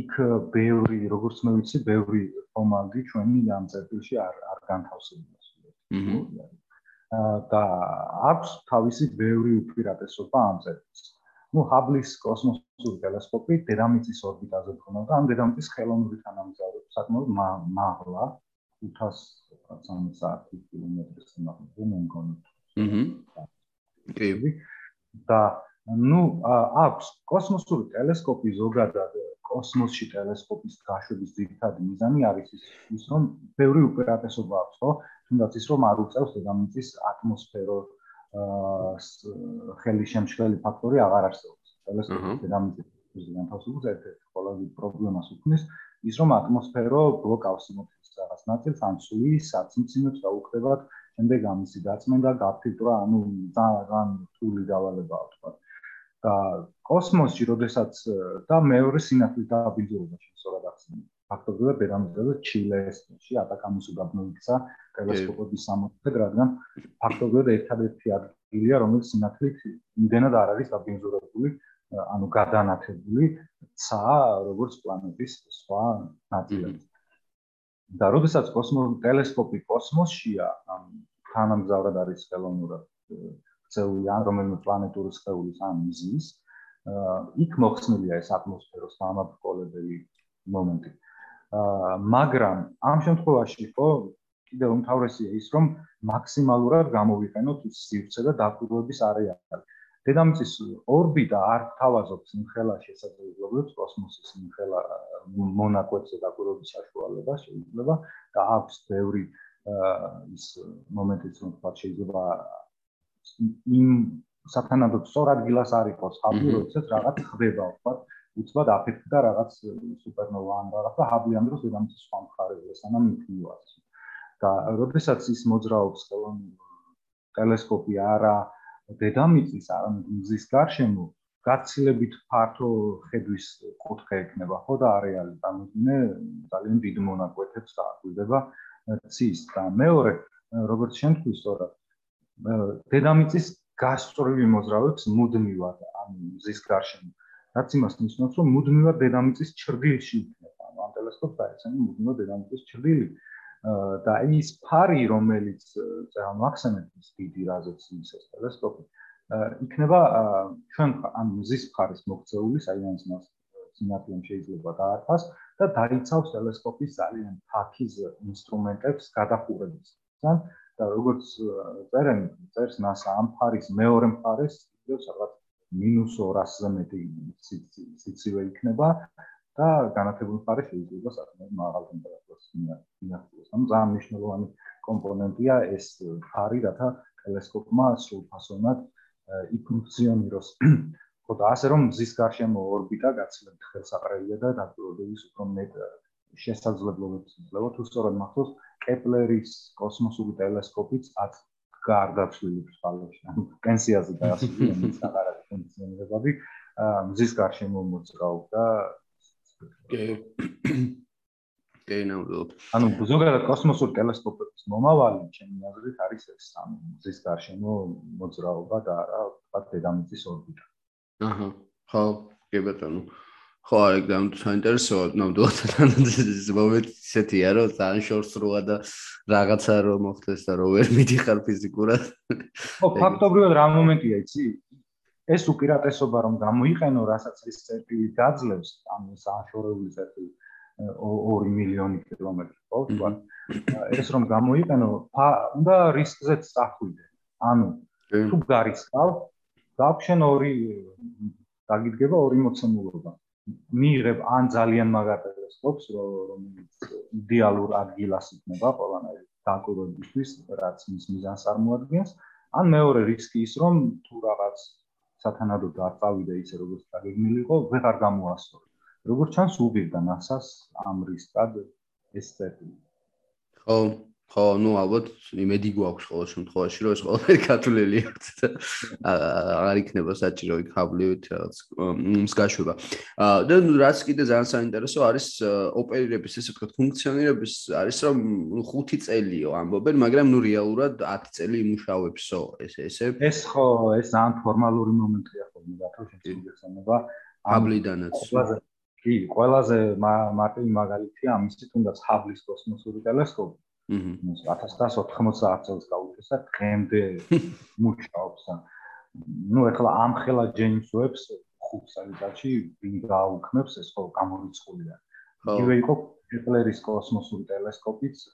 იქ ბევრი როგორც მე ვიცი ბევრი ფორმალდი ჩვენი ამ წერტილში არ არ განთავსებია და აქვს თავისი ბევრი უპირატესობა ამ წერილს. ну ჰაბლის კოსმოსური ტელესკოპი დედამიწის ორბიტაზე ბრუნავდა, ამ დედამიწის ხელოვნური თანამგზავრებს საკმაოდ მაღლა 513 კილომეტრის სიმაღლეზე მე მგონი. აჰა. კი. და ну აქვს კოსმოსური ტელესკოპი ზოგადად კოსმოსში ტელესკოპის გაშვების ძირითადი მიზანი არის ის, რომ ბევრი უპირატესობა აქვს, ხო? თუნდაც ის რომ არ უწევს დედამიწის ატმოსფეროს აა ხელი შემშლელი ფაქტორი აღარ არსებობს. ტელესკოპის დედამიწის განთავსებას ერთ-ერთი ყველაზე პრობლემას უქმნის ის რომ ატმოსფერო ბლოკავს სიმოთის რაღაც ნაწილს, ან სულის საწმცემებს დაუხდებათ, შემდეგ ამისი დაწმენდა, გაფილტრა, ანუ ძალიან რთული დავალებაა თქვა. და კოსმოსში, როდესაც და მეორე სინათლის დაბინძურება შესაძლოა ახსენე. ფაქტობრივად დედამიწაზე ჩილესში ატაკამის უბაბნოიქცა ტელესკოპების სამოქმედ, რადგან ფაქტობრივად ერთადერთი ადგილია, რომელიც სინათლით იმდენად არ არის დაბინძურებული, ანუ გადანათებული ცა როგორც პლანეტის სხვა ნაწილები. და როდესაც კოსმოს ტელესკოპი კოსმოსშია, თანამგზავრად არის ხელოვნურად ცეული ან რომელიმე პლანეტური სხეულის ან მზის, იქ მოხსნილია ეს ატმოსფეროს დამაბრძოლებელი მომენტი. მაგრამ ამ შემთხვევაში ხო კიდევ უმთავრესია ის, რომ მაქსიმალურად გამოვიყენოთ სივრცე და დაკვირვების არეალი. დედამიწის ორბიტა არ თავაზობს იმხელა შესაძლებლობებს კოსმოსის იმხელა მონაკვეთზე დაკვირვების საშუალება შეიძლება და აქვს ბევრი ის მომენტიც რომ თქვა შეიძლება იმ საფანადოდ სწორ ადგილას არ იყოს ჰაბი როდესაც რაღაც ხდება თქვა უცბად აფეთქდა რაღაც სუპერნოვა ან რაღაც და ჰაბი ამ დროს დედამიწის სხვა მხარეზე სანამ იქნიოს და როდესაც ის მოძრაობს ხელოვნურ ტელესკოპი არა დედამიწის მზის გარშემო გაცილებით ფართო ხედვის კუთხე ექნება ხო და არეალი დამოდინე ძალიან დიდ მონაკვეთებს დააკვირდება ცის და მეორე როგორც შემთხვევით სწორად დედამიწის გასწორები მოძრავებს მუდმივად ამ მზის გარშემო. რაც იმას ნიშნავს რომ მუდმივად დედამიწის ჭრდილში იქნება ამ ტელესკოპს დაეცემი მუდმივად დედამიწის ჭრდილი და ის ფარი რომელიც მახსენებს დიდი რაზეც ის ტელესკოპი იქნება ჩვენ ამ მზის ფარის მოქცეული საინანს მას სინათლემ შეიძლება დაარქვას და დაიცავს ტელესკოპის ძალიან ფაქიზ ინსტრუმენტებს გადახურებისგან და როგორც წერენ წერს NASA ამ ფარის მეორე მხარეს ისევ რაღაც -200-ზე მეტი სიცივე იქნება და განათებული მხარე შეიძლება საკმაოდ მაღალ ტემპერატურას მიაღწიოს. ანუ ძალიან მნიშვნელოვანი კომპონენტია ეს ფარი, რათა ტელესკოპმა სრულფასოვნად იფუნქციონიროს. ხოდა ასე რომ მზის გარშემო ორბიტა გაცილებით ხელსაყრელია და დაკვირვების უფრო მეტ შესაძლებლობებს იძლევა თუ სწორად მახსოვს კეპლერის კოსმოსური ტელესკოპიც ათ გარდაცვლილებს ფალოში. ანუ პენსიაზე დაასრულა მის აღარ არის ფუნქციონირებადი მზის გარშემო მოძრაობდა. კი. ნამდვილად. ანუ ზოგადად კოსმოსურ ტელესკოპების მომავალი ჩემი აზრით არის ეს ამ მზის გარშემო მოძრაობა და რა ვთქვა დედამიწის ორბიტა. აჰა. ხო კი ბატონო ხო აი გამ საინტერესოა ნამდვილად ეს მომენტი ისეთია რომ ძალიან შორს როა და რაღაცა რომ მოხდეს და რო ვერ მიდიხარ ფიზიკურად ხო ფაქტობრივად რა მომენტია იცი ეს უპირატესობა რომ გამოიყენო, რასაც ეს წერტილი გაძლევს, ამ სააშორეული წერტილი 2 მილიონი კილომეტრი, ხო, თქვა. ეს რომ გამოიყენო, უნდა რისკზე წახვიდე. ანუ თუ გარისკავ, გააჩენ ორი დაგიდგება ორი მოცემულობა. მიიღებ ან ძალიან მაგარ ტელესკოპს, რომელიც იდეალურ ადგილას იქნება ყველანაირი დაკვირვებისთვის, რაც მის მიზანს წარმოადგენს, ან მეორე რისკი ის რომ თუ რაღაც სათანადოდ არ წავიდა ისე როგორც დაგეგმილიყო, ვეღარ გამოასწორო. როგორც ჩანს უღირდა NASA-ს ამ რისკად ეს წერტილი. ხო, ხო, ну, ალბათ იმედი გვაქვს ყოველ შემთხვევაში, რომ ეს ყველაფერი ქართულელი აქვს და აღარ იქნება საჭირო იქ ჰაბლივით რაღაც მსგაშვება. აა და რაც კიდე ძალიან საინტერესო არის ოპერირების ესე ვთქვათ ფუნქციონირების არის რომ 5 წელიო ამბობენ, მაგრამ ნუ რეალურად 10 წელი იმუშავებსო ეს ესე. ეს ხო, ეს ძალიან ფორმალური მომენტია ხოლმე და თქო შეიძლება ჰაბლიდანაც. კი, ყველაზე მარტივი მაგალითია ამისი თუნდაც ჰაბლის კოსმოსური ტელესკოპი. აჰა 1990 წელს გაუჩესა დღემდე მუშაობს ну ეხლა ამ ხელა ჯეიმს უებს ხუთ სალიტაში ვინ გააუქმებს ეს ხო გამორიცხულია იგივე იყო კეპლერის კოსმოსური ტელესკოპიც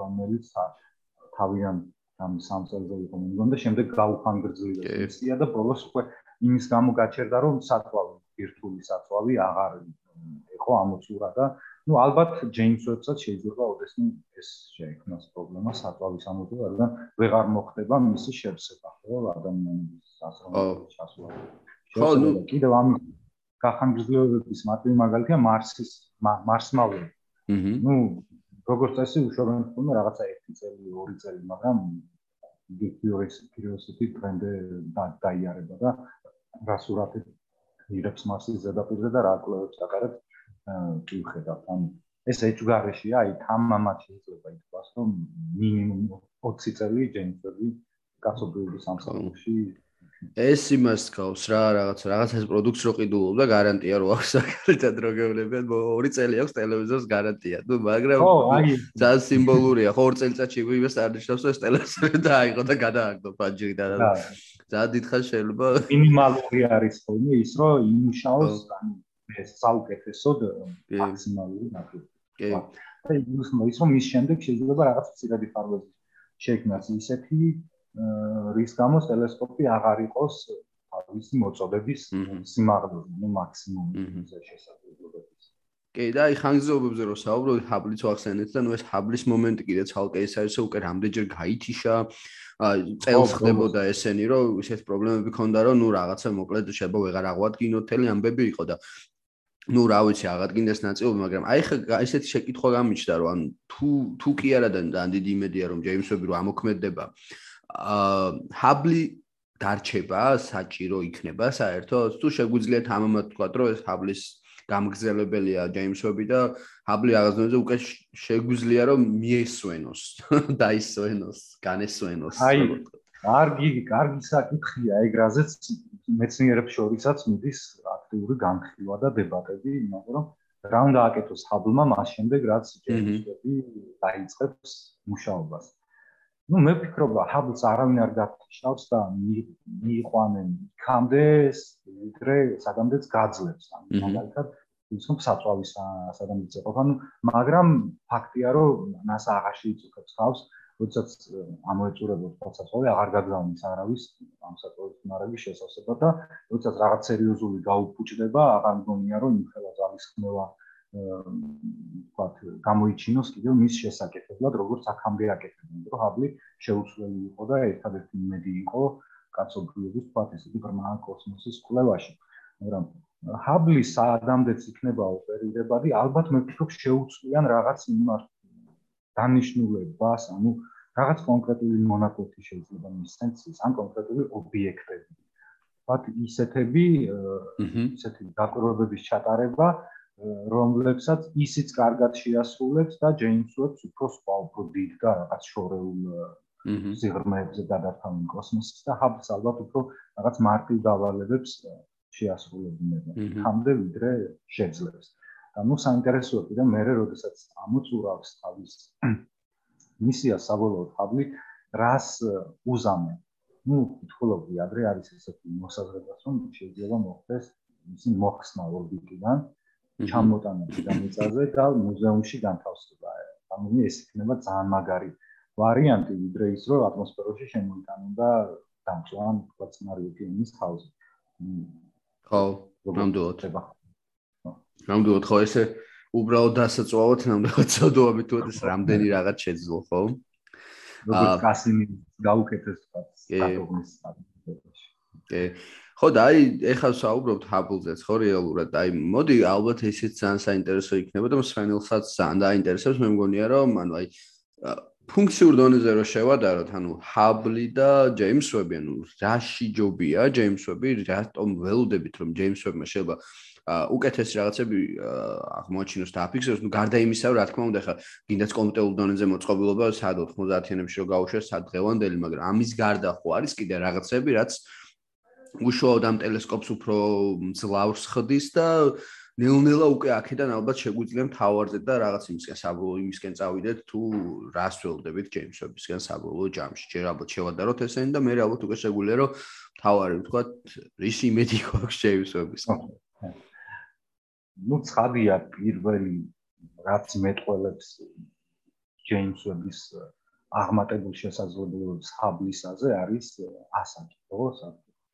რომელიც თავიდან ამ სამ წელზე იყო მიგონდა შემდეგ გაუხანგრძლივდა მისია და ბოლოს უკვე იმის გამო გაჩერდა რომ სათვალო ბირთვული საწვავი აღარ იყო ამოცურა და ну ალბათ ჯეიმს ვებსაც შეიძლება ოდესმე ეს შეექმნას პრობლემა საწავის ამოდო, რადგან ვეღარ მოხდება მისი შეფსება, ხო, ადამიანის აზროვნების ჩასვლა. ხო, ну კიდევ ამ გახანგრძლივების მარტივი მაგალითია მარსის მარსმავე. აჰა. ну როგორც წესი უშობენ ხოლმე რაღაცა 1 წელი, 2 წელი, მაგრამ curiosity ბრენდე დაიარება და რა სურათებს ირებს მასის ზედაპირზე და რა კვლევებს აკარებს კი ხედავთ ანუ ეს ეჭვგარეშია აი თამამად შეიძლება ითქვას რომ მინიმუმ 20 წელი ჯენსები კაცობრიობის სამსახურში ეს იმას გავს რა რაღაც რაღაცას პროდუქტს რო ყიდულობ და გარანტია რო აქვს საკალითად რო გეუბნებიან 2 წელი აქვს ტელევიზორს გარანტია. ნუ მაგრამ ძალიან სიმბოლურია. ხო 2 წელიწადში იმას არ ნიშნავს რომ ეს ტელევიზორი დააიღო და გადააგდო ფანჯრი და ძალიან დიდხანს შეიძლება მინიმალური არის ხოლმე ის რომ იმუშაოს ანუ ეს საუკეთესოდ მაქსიმალური ნაკლები კი. და ის რომ ის შემდეგ შეიძლება რაღაც ცირადი ფარველი შექმნას ისეთი რის გამოც ტელესკოპი აღარ იყოს თავისი მოწოდების სიმაღლეზე, ნუ მაქსიმუმზე შესაძლებლობების. კი, და აი ხანგრძლივობებზე რო საუბრობთ, ჰაბლიც ვახსენეთ და ნუ ეს ჰაბლის მომენტი კიდე ცალკე ის არის, უკვე რამდენჯერ გაითიშა წელს ხდებოდა ესენი, რომ ისეთ პრობლემები ქონდა, რომ ნუ რაღაცა მოკლედ შეიძლება ვეღარ აღვადგინოთ, თელი ამბები იყო და ну, რა ვიცი, აღადგინდეს ნაწილობი, მაგრამ აი ხა ესეთი შეკითხვა გამიჩნდა, რომ ანუ თუ თუ კი არა და დიდი იმედია, რომ ჯეიმსები რო ამოქმედება, ჰაბლი დარჩება, საჭირო იქნება საერთოდ? თუ შეგვიძლია თამამად თქვა, რომ ეს ჰაბლის გამგზელებელია ჯეიმსები და ჰაბლი აღაზრდოზე უკვე შეგვიძლია რომ მიესვენოს, დაისვენოს, განესვენოს. აი, კარგი, კარგი საკითხია ეგ რაზეც მეცნიერებს შორისაც მიდის აქტიური განხილვა და დებატები, იმიტომ რომ რა უნდა აკეთოს ჰაბლმა მას შემდეგ, რაც ჯერჯერობით დაიწყებს მუშაობას. ну მე ვფიქრობ ჰაბლს არავინ არ გაფიშავს და მიიყვანენ იქამდე ვიდრე საგამდეც გაძლებს ან მაგალითად ვიცნობ საწვავის სადამიწეყოფ ანუ მაგრამ ფაქტია რომ NASA აღარ შეიწუქებს თავს როდესაც ამოეწურებოდ საწვავი აღარ გაგზავნის არავის ამ საწვავის მარაგის შესაძლებლობა და როდესაც რაღაც სერიოზული გაუფუჭდება აღარ მგონია რომ იმ ხელა ზავის ხმევა ვთქვათ, გამოიჩინოს კიდევ მის შესაკეთებლად, როგორც აქამდე აკეთებდნენ, რომ ჰაბლი შეუცვლელი იყო და ერთადერთი იმედი იყო კაცობრიობის ვთქვათ, ესეთი ბრმა კოსმოსის კვლევაში. მაგრამ ჰაბლი საადამდეც იქნება ოპერირებადი, ალბათ მე ვფიქრობ შეუცვლიან რაღაც იმარ დანიშნულებას, ანუ რაღაც კონკრეტული მონაკვეთი შეიძლება მისცენცის, ან კონკრეტული ობიექტები. ვთქვათ, ისეთები, ისეთი დაკვირვებების ჩატარება, რომლებსაც ისიც კარგად შეასრულებს და ჯეიმს უებს უფრო სხვა უფრო დიდ და რაღაც შორეულ სიღრმეებზე გადართავენ კოსმოსს და ჰაბს ალბათ უფრო რაღაც მარტივ დავალებებს შეასრულებინება. ხამდე ვიდრე შეძლებს. და ნუ საინტერესოა კიდე მე როდესაც ამოწურავს თავის მისია საბოლოოდ ჰაბლი რას უზამენ. ნუ თქოლობი ადრე არის ესეთი მოსაზრება რომ შეიძლება მოხდეს ისი მოხსნა ორბიტიდან ჩამოტანა დედამიწაზე და მუზეუმში განთავსება. ანუ ეს იქნება ძალიან მაგარი ვარიანტი, ვიდრე ის, რომ ატმოსფეროში შემოიტანონ და დამწვან კლაცნარი ოკეანის თავზე. ხო, ნამდვილად. ნამდვილად ხო ესე უბრალოდ დასაწვავოთ ნამდვილად ცოდოები თუ ეს რამდენი რაღაც შეძლო, ხო? როგორც კასინი გაუკეთეს თქვა. კი. ხო და აი ეხლა საუბრობთ ჰაბლზეც ხო რეალურად აი მოდი ალბათ ესეც ძალიან საინტერესო იქნება და მსვენელსაც ძალიან დაინტერესებს მე მგონია რომ ანუ აი ფუნქციურ დონეზე რო შევადაროთ ანუ ჰაბლი და ჯეიმს ვები ანუ რაში ჯობია ჯეიმს ვები რატომ ველოდებით რომ ჯეიმს ვებმა შეიძლება უკეთესი რაღაცები აღმოაჩინოს და აფიქსოს ნუ გარდა იმისა რა თქმა უნდა ხა გინდაც კომპიუტერულ დონეზე მოწყობილობა სად 90-იანებში რო გაუშვეს სად დღევანდელი მაგრამ ამის გარდა ხო არის კიდე რაღაცები რაც უშუალოდ ამ ტელესკოპს უფრო მძლავრს ხდის და ნელ-ნელა უკვე აქედან ალბათ შეგვიძლია მთავარზე და რაღაც იმისკენ საბოლოო იმისკენ წავიდეთ თუ რას ველოდებით ჯეიმსებისკენ საბოლოო ჯამში. ჯერ ალბათ შევადაროთ ესენი და მე ალბათ უკვე შეგვიძლია რომ მთავარი ვთქვათ რის იმედი გვაქვს ჯეიმსებისკენ. Ну ცხადია პირველი რაც მეტყველებს ჯეიმსების აღმატებულ შესაძლებლობებს ჰაბლისაზე არის ასაკი, ხო?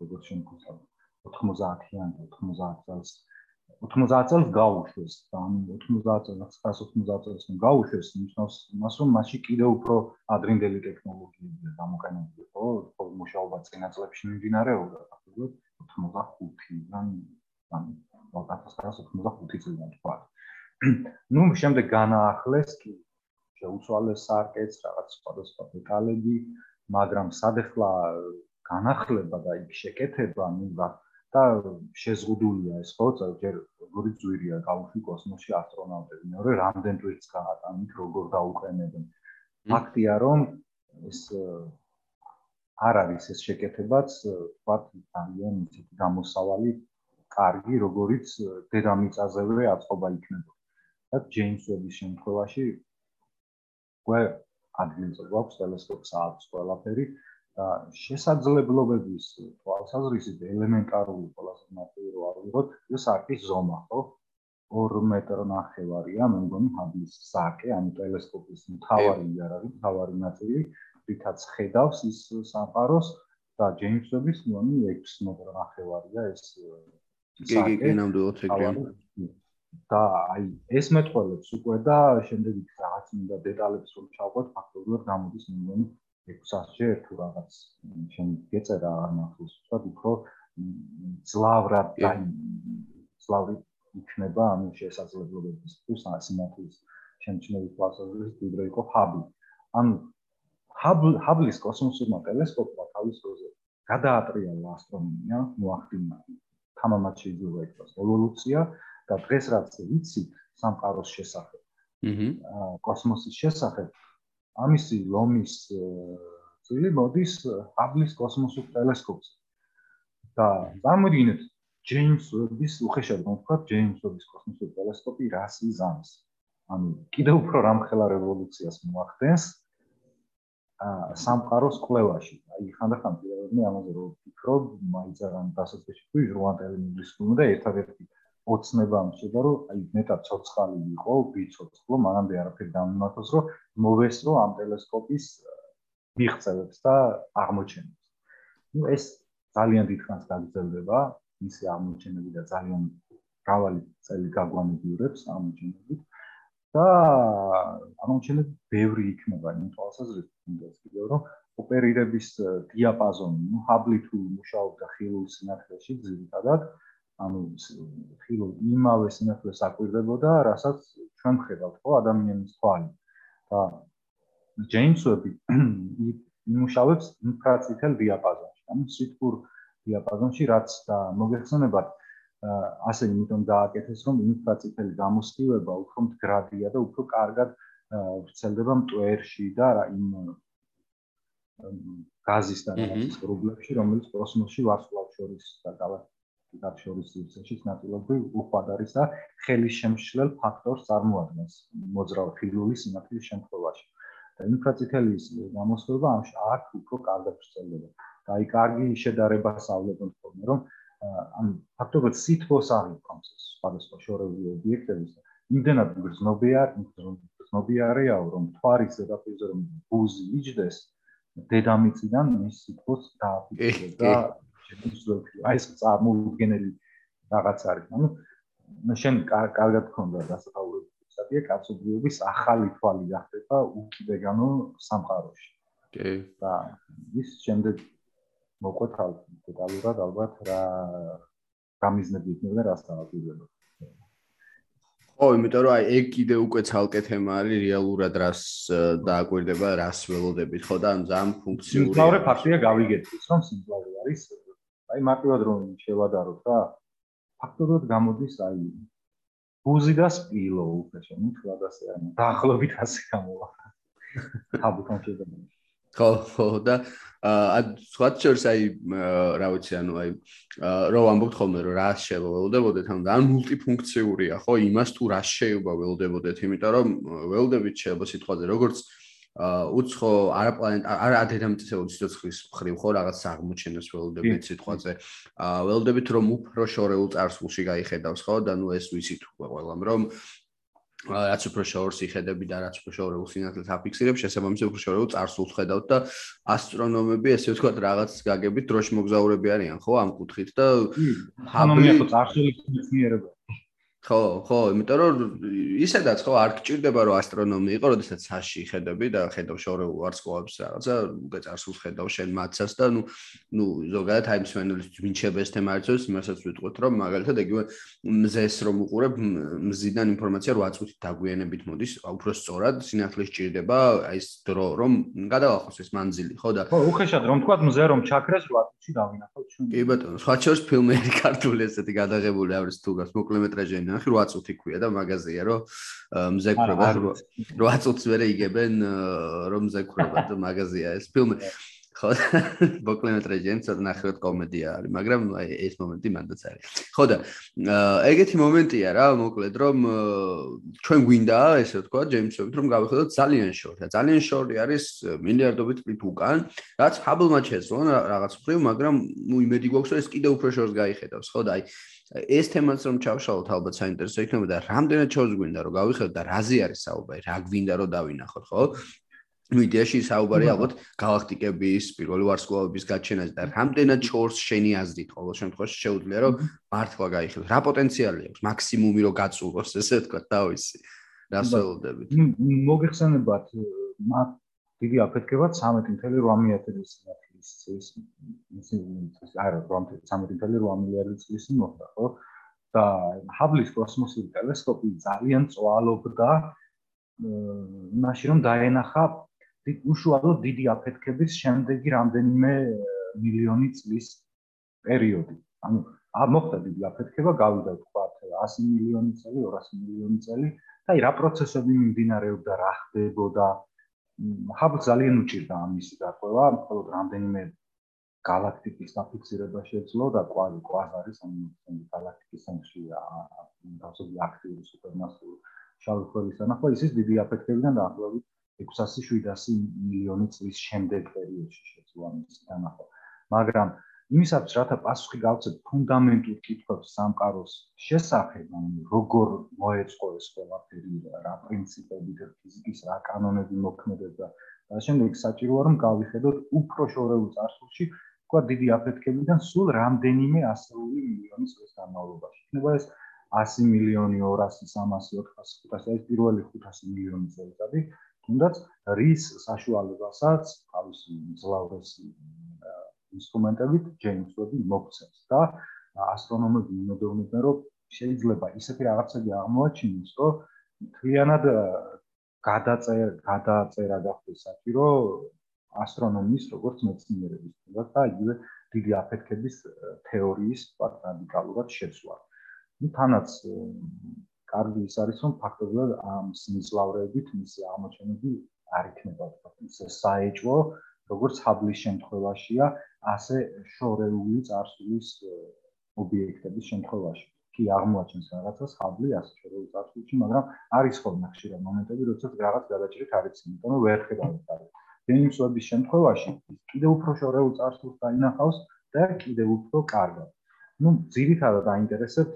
როგორც შემოგვიწევს. 90-იან 90 წელს 90 წელს გაუშვეს ან 90 წელს 990 წელს გაუშვეს ნიშნავს იმას რომ მასში კიდევ უფრო ადრინდელი ტექნოლოგიები გამოყენებული ხო ხო მუშაობა წინა წლებში მიმდინარეობდა ფაქტობრივად 85-დან ან 1985 წლიდან თქვა. ნუ შემდეგ განაახლეს კი შეუცვალეს სარკეც, რაღაც სხვადასხვა დეტალები, მაგრამ სადეხლა განახლება და იქ შეკეთება, ნუ რა და შეზღუდულია ეს ხო, ჯერ როგორი ძვირია გავუშვი კოსმოსში ასტრონავტები, მეორე რამდენ კვირტს გაატანით, როგორ დაუყენებენ. ფაქტია, რომ ეს არ არის ეს შეკეთებაც, თქვა ძალიან ისეთი გამოსავალი კარგი როგორიც დედამიწაზევე აწყობა იქნება და ჯეიმს ვების შემთხვევაში უკვე ადგილზე გვაქვს ტელესკოპს აქვს ყველაფერი და შესაძლებლობების თვალსაზრისით ელემენტარული ყველაზე მარტივი რო ავიღოთ, ეს არის ზომა, ხო? 2 მეტრი ნახევარია, მე მგონი ჰაბლის საკე, ანუ ტელესკოპის მთავარი იარაღი, მთავარი ნაწილი, რითაც ხედავს ის სამყაროს და ჯეიმს ვების მგონი 6 მეტრი ნახევარია ეს კი კი კი ნამდვილად ეგრეა და აი ეს მეტყველებს უკვე და შემდეგ რაღაც მინდა დეტალებს რომ ჩავყვეთ ფაქტობრივად გამოდის მე მგონი 600-ჯერ თუ რაღაც შენ გეწერა ამახოს თქვა უფრო ძლავრად და ძლავრი იქნება ანუ შესაძლებლობების თუ სიმართლის შემჩნევის პლასაზრის ვიდრე იყო ჰაბი ანუ ჰაბლის კოსმოსურმა ტელესკოპმა თავის დროზე გადაატრიალა ასტრონომია მოახდინა თამამად შეიძლება ითქვას ევოლუცია და დღეს რაც ვიცით სამყაროს შესახებ აჰა კოსმოსის შესახებ ამისი ლომის წილი მოდის ჰაბლის კოსმოსურ ტელესკოპზე. და წარმოიდგინეთ ჯეიმს ვების უხეშად მოხდა ჯეიმს ვების კოსმოსური ტელესკოპი რას იზამს. ანუ კიდევ უფრო რამხელა რევოლუციას მოახდენს ა სამყაროს კვლევაში. აი ხანდახან პირადად მე ამაზე რომ ვფიქრობ, მაიცა რამ დასაწყისში თუ ჟურნალისტები მიგლისხმούν და ერთადერთი ოცნება ამ შედა რომ აი მეტად ცოცხალი იყო, ვიცოცხლო, მანამდე არაფერი დამიმართოს, რომ მოვესწრო ამ ტელესკოპის მიღწევებს და აღმოჩენებს. ну ეს ძალიან დიდხანს გაგრძელდება, მისი აღმოჩენები და ძალიან გავალი წელი გაგვანებიურებს აღმოჩენებით. და აღმოჩენები ბევრი იქნება იმ თვალსაზრისით, თუნდაც კიდევ რომ ოპერირების დიაპაზონი ну ჰაბლი თუ მუშაობდა ხილულ სინათლეში ძირითადად ანუ ხილო იმავე სინათლეს აკვირდებოდა, რასაც ჩვენ ხედავთ, ხო, ადამიანის თვალი. და ჯეიმს ვები იმუშავებს ინფრაწითელ დიაპაზონში, ანუ სიტკურ დიაპაზონში, რაც და მოგეხსენებათ ასე იმიტომ დააკეთეს, რომ ინფრაწითელი გამოსხივება უფრო მდგრადია და უფრო კარგად ვრცელდება მტვერში და იმ გაზის და რაღაც პრობლემებში, რომელიც კოსმოსში ვარსკვლავს შორის და გალაქტიკას მათ შორის სივრცეში ნაწილობრივ უხვად არის და ხელის შემშლელ ფაქტორს წარმოადგენს მოძრავ ფილული სინათლის შემთხვევაში. და ინფრაწითელის გამოსხება ამ აქ უფრო კარგად ვრცელდება. და აი კარგი შედარებას ავლებენ ხოლმე, რომ ამ ფაქტორებს სითბოს აღიქვამს სხვადასხვა შორეული ობიექტების და იმდენად გრძნობია, გრძნობიარეა, რომ თვარის ზედაპირზე რომ ბუზი იჯდეს დედამიწიდან ის სითბოს დააფიქსირებს და აი ეს წარმოუდგენელი რაღაც არის. ანუ შენ კარგად გქონდა დასახაურებული სტატია კაცობრიობის ახალი თვალი გახდება უკიდეგანო სამყაროში. კი. და ის შემდეგ მოყვეთავ დეტალურად ალბათ რა გამიზნები იქნება და რას დავაპირებო. ო, იმიტომ რომ აი ეგ კიდე უკვე ცალკე თემა არის რეალურად რას დააკვირდება, რას ველოდებით, ხო და ამ ზამ ფუნქციური. სიმძლავრე ფაქტია გავიგეთ, რომ სიმძლავრე არის აი მარტივად რომ შევადაროთ რა ფაქტობრივად გამოდის აი ბუზი და სპილო უფრო ნუ თქვა ასე არა დაახლოებით ასე გამოვა თაბუთან შეიძლება ხო ხო და აა სხვა შორს აი რა ვიცი ანუ აი რო ამბობთ ხოლმე რომ რა შეველოდებოდეთ ანუ ან მულტიფუნქციურია ხო? იმას თუ რა შეიძლება ველოდებოდეთ იმიტომ რომ ველოდებით შეიძლება სიტყვაზე როგორც უცხო არაპლანეტ არა დედამიწის სიცოცხლის მხრივ ხო? რაღაც აღმოჩენას ველოდებით სიტყვაზე. აა ველოდებით რომ უფრო შორეულ წარსულში გაიხედავს ხო? და ნუ ეს ვიცით ყველამ რომ რაც უფრო შორს იხედები და რაც უფრო შორეულ სინათლეს აფიქსირებ, შესაბამისად უფრო შორეულ წარსულს ხედავთ და ასტრონომები, ესე ვთქვათ, რაღაც გაგებით დროში მოგზაურები არიან, ხო, ამ კუთხით და ჰაბლი ხო წარსულის მეცნიერება. ხო, ხო, იმიტომ რომ ისედაც ხო არ გჭირდება რომ ასტრონომი იყო, როდესაც საში ხედები და ხედავ შორეულ ვარსკვლავებს რაღაცა, უგეწარსულს ხედავ შენ მათსას და ნუ ნუ ზოგადად აი მსვენელის ჯვინჩებს თემარიცოს, იმასაც ვიტყვით რომ მაგალითად ეგივე მზეს რომ უყურებ, მზიდან ინფორმაცია 8 წუთით დაგვიანებით მოდის, უფრო სწორად სინათლე სჭირდება აი ეს დრო რომ გადავახოს ეს მანძილი, ხო და ხო, უხეშად რომ თქვა მზე რომ ჩაქრეს 8 წუთში დავინახავ ჩვენ. კი ბატონო, სხვა შორს ფილმები ქართული ესეთი გადაღებული არის თუ გას მოკლემეტრაჟიანი ნახე 8 წუთი ქვია და მაღაზია რომ მზეკრება 8 წუთს ვერე იგებენ რომ მზეკრება და მაღაზია ეს ფილმი. ხო ბოკლემეტრაჟი ცოტა ნახევად კომედია არის მაგრამ აი ეს მომენტი მანდაც არის. ხო და ეგეთი მომენტია რა მოკლედ რომ ჩვენ გვინდა ესე ვთქვა ჯეიმსობით რომ გავიხედოთ ძალიან შორი და ძალიან შორი არის მილიარდობით წლით უკან რაც ჰაბლმა შეძლო რაღაც მხრივ მაგრამ ნუ იმედი გვაქვს რომ ეს კიდე უფრო შორს გაიხედავს ხო და აი ეს თემაც რომ ჩავშალოთ ალბათ საინტერესო იქნება და რამდენად ჩავს გვინდა რომ გავიხედოთ და რაზე არის საუბარი, რა გვინდა რომ დავინახოთ, ხო? ну იდეაში საუბარი ალბათ galaktikების პირველი ვარსკვლავების გაჩენაზე და რამდენად ჩორს შენი აზრით ყოველ შემთხვევაში შეუძლია რომ მართლა გაიხედო რა პოტენციალი აქვს? მაქსიმუმი რომ გაწუროს ესე ვთქვა თავისი რას ველოდებით მოგეხსენებათ მაგ დიდი აფეთქება 13.8 წლის წლის ის არა 13.8 მილიარდი წლის წინ მოხდა ხო? და ჰაბლის კოსმოსური ტელესკოპი ძალიან წვალობდა მაშინ რომ დაენახა უშუალოდ დიდი აფეთქების შემდეგი რამდენიმე მილიონი წლის პერიოდი. ანუ მოხდა დიდი აფეთქება გავიდა თქვა 100 მილიონი წელი 200 მილიონი წელი და აი რა პროცესები მიმდინარეობდა რა ხდებოდა ჰაბლ ძალიან უჭირდა ამისი დაყვება, მხოლოდ რამდენიმე galaktikis დაფიქსირება შეძლო და კვაზი კვაზარის ამ galaktikis ცენტრში დასობი აქტიური სუპერმასიური შავი ხვრელის ანახვა ისის დიდი აფექტებიდან დაახლოებით 600-700 მილიონი წლის შემდეგ პერიოდში შეძლო ამის დანახვა. მაგრამ იმისათვის რათა პასუხი გავცეთ ფუნდამენტურ კითხვებს სამყაროს შესახებ, ანუ როგორ მოეწყო ეს ყველაფერი, რა პრინციპები და ფიზიკის რა კანონები მოქმედებდა. და შემდეგ საჭიროა რომ გავიხედოთ უფრო შორეულ წარსულში, თქვა დიდი აფეთქებიდან სულ რამდენიმე ასეული მილიონი წლის განმავლობაში. იქნება ეს 100 მილიონი, 200, 300, 400, 500, ეს პირველი 500 მილიონი წელიწადი, თუნდაც რის საშუალებასაც თავისი მძლავრესი ინსტრუმენტებით ჯეიმს ვები მოგცემს და ასტრონომები იმედოვნებენ რომ შეიძლება ისეთი რაღაცები აღმოაჩინოს რომ მთლიანად გადაწერა გადაწერა გახდეს საჭირო ასტრონომიის როგორც მეცნიერების თუნდაც და იგივე დიდი აფეთქების თეორიის პატ რადიკალურად შეცვლა. ну თანაც კარგი ის არის რომ ფაქტობრივად ამ სიმძლავრეებით მისი აღმოჩენები არ იქნება თქო ისე საეჭვო როგორც ჰაბლის შემთხვევაშია, ასე შორეული წარსულის ობიექტების შემთხვევაში. კი აღმოაჩენს რაღაცას ჰაბლი ასე შორეული წარსულში, მაგრამ არის ხოლმე ხშირად მომენტები, როდესაც რაღაც გადაჭრით არის, იმიტომ რომ ვერ ხედავთ არის. დენიმსების შემთხვევაში კიდევ უფრო შორეულ წარსულს დაინახავს და კიდევ უფრო კარგად. ну, ძირითადად აინტერესებს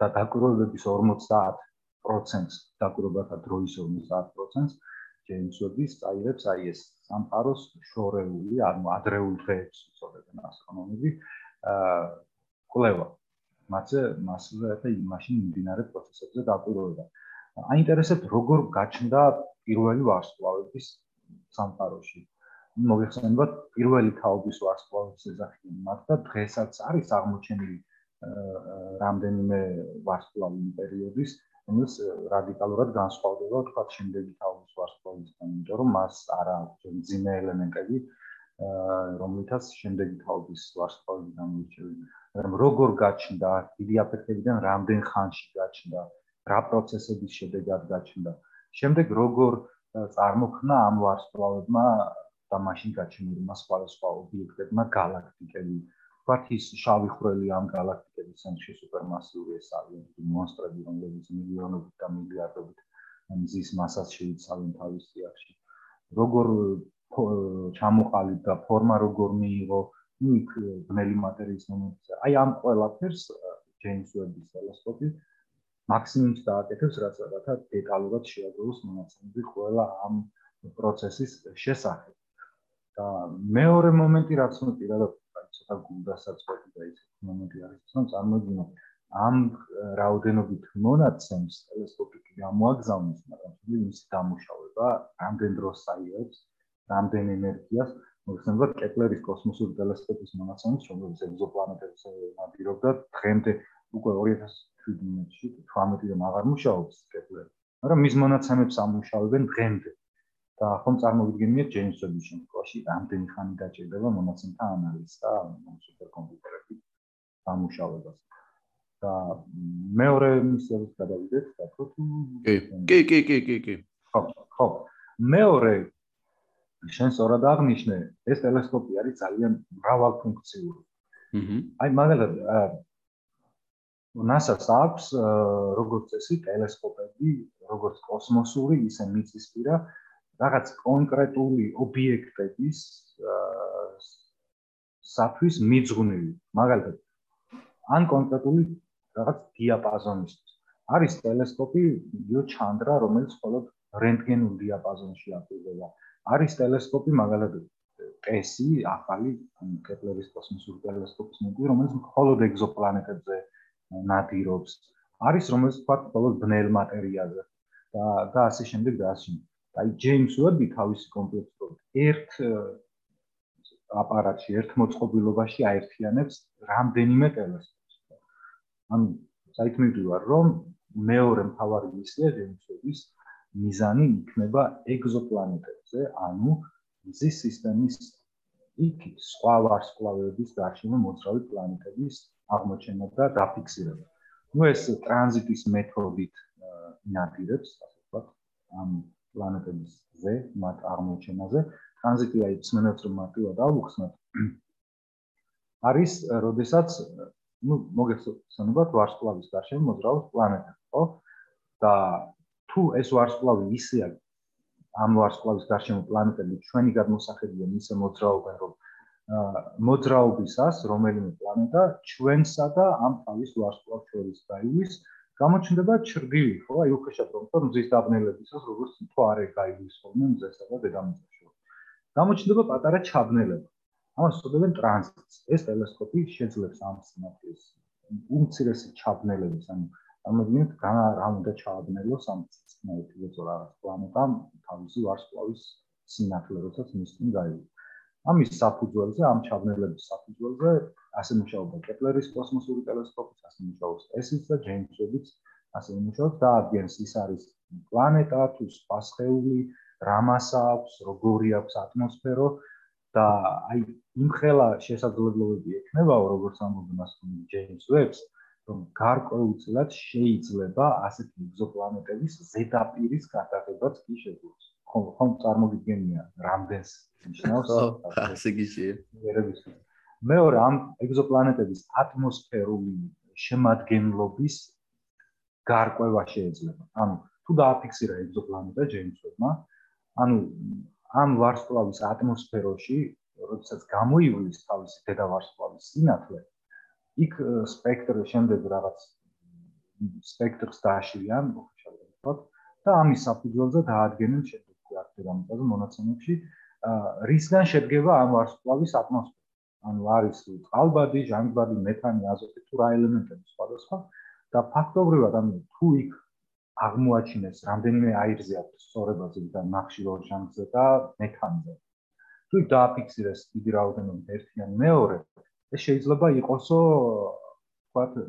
და დაკვირვებების 50%-ს დაკვირვებათა დროის 50%-ს ჯეიმსოდის წაიღებს აი ეს სამყაროს შორეული, ანუ ადრეულ დღეებს უწოდებენ ასტრონომები, აა კვლევა. მასე მასზე და იმაში მიმდინარე პროცესებზე დაკვირვება. აინტერესებს როგორ გაჩნდა პირველი ვარსკვლავების სამყაროში. მოგეხსენებათ პირველი თაობის ვარსკვლავების ეძახიან მათ და დღესაც არის აღმოჩენილი რამდენიმე ვარსკვლავი პერიოდის რომელიც რადიკალურად განსხვავდება თქვა შემდეგი თავის ვარსკვლავისგან, იმიტომ რომ მას არ აქვს ძიმე ელემენტები, რომლითაც შემდეგი თავის ვარსკვლავი გამოირჩევიან. მაგრამ როგორ გაჩნდა დიდი აფეთქებიდან რამდენ ხანში გაჩნდა, რა პროცესების შედეგად გაჩნდა. შემდეგ როგორ წარმოქმნა ამ ვარსკვლავებმა და მაშინ გაჩენილმა სხვადასხვა ობიექტებმა galaktikები ვთქვათ ის შავი ხვრელი ამ galaktikების ცენტრში სუპერმასიური ეს არის მონსტრები რომლებიც მილიონობით და მილიარდობით მზის მასას შეიცავენ თავის სიახში როგორ ჩამოყალიბდა და ფორმა როგორ მიიღო ну იქ ბნელი მატერიის მომენტზე. აი ამ ყველაფერს ჯეიმს ვების ტელესკოპი მაქსიმუმს დააკეთებს, რაც რაღაცა დეტალურად შეაგროვოს მონაცემები ყველა ამ პროცესის შესახებ. და მეორე მომენტი რაც მე პირადად ცოტა გულდასაწყვეტი და ის მომენტი არის, რომ წარმოიდგინე ამ რაოდენობით მონაცემს ტელესკოპი გამოაგზავნოს, მაგრამ ის დამუშავება რამდენ დროს საიებს, რამდენ ენერგიას, მოხსენებათ კეპლერის კოსმოსური ტელესკოპის მონაცემებს, რომელიც ეგზოპლანეტებს ნადირობდა, დღემდე უკვე 2017-ში 18-დან აღარ მუშაობს კეპლერი, მაგრამ მის მონაცემებს ამუშავებენ დღემდე. და ხომ წარმოვიდგენიათ ჯეიმს ვების შემთხვევაში რამდენი ხანი დაჭირდება მონაცემთა ანალიზს და სუპერკომპიუტერების დამუშავებას. და მეორე მისიას გადავიდეთ და თუ კი კი კი კი კი. ხო ხო. მეორე შენ სწორად აღნიშნე ეს ტელესკოპი არის ძალიან მრავალფუნქციური. აჰა. აი მაგალითად NASA-ს აქვს როგორც წესი ტელესკოპები, როგორც კოსმოსური, ისე მიწისპირა რაღაც კონკრეტული ობიექტების საფრის მიძღვნილი. მაგალითად ან კონკრეტული რაღაც დიაპაზონისთვის. არის ტელესკოპი იო ჩანდრა რომელიც მხოლოდ რენტგენულ დიაპაზონში აქტივდება არის ტელესკოპი მაგალითად ტესი ახალი კეპლერის კოსმოსური ტელესკოპის მოდი რომელიც მხოლოდ ეგზოპლანეტებზე ნადირობს. არის რომელიც თქვა მხოლოდ ბნელ მატერიაზე და და ასე შემდეგ და ასე შემდეგ. აი ჯეიმს ვები თავისი კომპლექსური ერთ აპარატში ერთ მოწყობილობაში აერთიანებს რამდენიმე ტელესკოპს. ანუ საითმედი ვარ რომ მეორე მთავარი მისია ვების მიზანი იქნება ეგზოპლანეტებზე, ანუ მზის სისტემის იქით სხვა ვარსკვლავების გარშემო მოძრავი პლანეტების აღმოჩენა და დაფიქსირება. ნუ ეს ტრანზიტის მეთოდით ნადირებს, ასე ვთქვათ, ამ პლანეტების ზე, მათ აღმოჩენაზე, ტრანზიტი აი ცნობებს რომ მარტივად ავუხსნათ. არის, როდესაც, ну, მოგეხსენებათ ვარსკვლავის გარშემო მოძრაობს პლანეტები, ხო? და თუ ეს ვარსკვლავი ისეა ამ ვარსკვლავის გარშემო პლანეტები ჩვენი გადმოსახედიდან ისე მოძრაობენ, რომ მოძრაობისას რომელიმე პლანეტა ჩვენსა და ამ თავის ვარსკვლავს შორის გაივლის, გამოჩნდება ჩრდილი, ხო? აი უხეშად რომ თორ მზის დაბნელებისას როგორც თო არე გაიგვის ხოლმე მზესა და დედამიწაში. გამოჩნდება პატარა ჩაბნელება. ამას უწოდებენ ტრანზიტს. ეს ტელესკოპი შეძლებს ამ სინათლის უმცირესი ჩაბნელების, ანუ ამოდით რა უნდა ჩააბნელოს ამ სინათლის რაღაც პლანეტამ თავისი ვარსკვლავის სინათლე, როდესაც მის წინ გაიგოს. ამის საფუძველზე, ამ ჩაბნელების საფუძველზე ასე მუშაობდა კეპლერის კოსმოსური ტელესკოპი, ასე მუშაობს ესიც და ჯეიმს ვებიც ასე მუშაობს და აგენს ის არის პლანეტა თუ სპასხეული, რა მასა აქვს, როგორი აქვს ატმოსფერო და აი იმ ხელა შესაძლებლობები ექნებაო, როგორც ამბობენ ასე ჯეიმს ვებს, რომ გარკვეულწილად შეიძლება ასეთი ეგზოპლანეტების ზედაპირის გადაღებაც კი შეგვიძლია. ხომ ხომ წარმოგიდგენია რამდენს ნიშნავს ასე გიშია მეორე ამ ეგზოპლანეტების ატმოსფერული შემადგენლობის გარკვევა შეიძლება. ანუ თუ დააფიქსირა ეგზოპლანეტა ჯეიმსონმა ანუ ამ ვარსკვლავის ატმოსფეროში როდესაც გამოივლის თავისი დედა ვარსკვლავის სინათლე იქ სპექტრი შემდეგ რაღაც სპექტრს დააშლიან მოხშალ ვთქვათ და ამის საფუძველზე დაადგენენ შემდეგ არქივ ამაზე მონაცემებში რისგან შედგება ამ ვარსკვლავის ატმოსფერო. ანუ არის წყალბადი, ჟანგბადი, მეთანი, აზოტი თუ რა ელემენტები სხვადასხვა და ფაქტობრივად ანუ თუ იქ აღმოაჩინეს რამდენიმე აირზე აქვს სწორებაზე და ნახშირორ ჟანგზე და მეთანზე თუ იქ დააფიქსირეს დიდი რაოდენობით ერთი ან მეორე ეს შეიძლება იყოსო თქვათ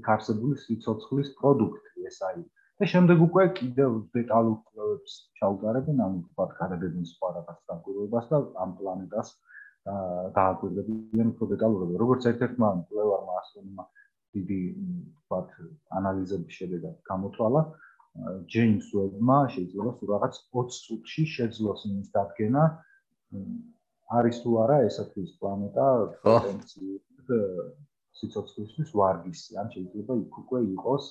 იქ არსებული სიცოცხლის პროდუქტი ეს არის და შემდეგ უკვე კიდევ დეტალურ კვლევებს ჩაუტარებენ, ანუ თქვათ გადაგებენ სხვა რაღაც დაკვირვებას და ამ პლანეტას დააკვირდებიან უფრო დეტალურად. როგორც ერთ-ერთმა კვლევარმა ასტრონომმა დიდი თქვათ ანალიზების შედეგად გამოთვალა, ჯეიმს უებმა შეიძლება სულ რაღაც 20 წუთში შეძლოს იმის დადგენა, არის თუ არა ესეთის პლანეტა პოტენციალურად სიცოცხლისთვის ვარგისი, ან შეიძლება იქ უკვე იყოს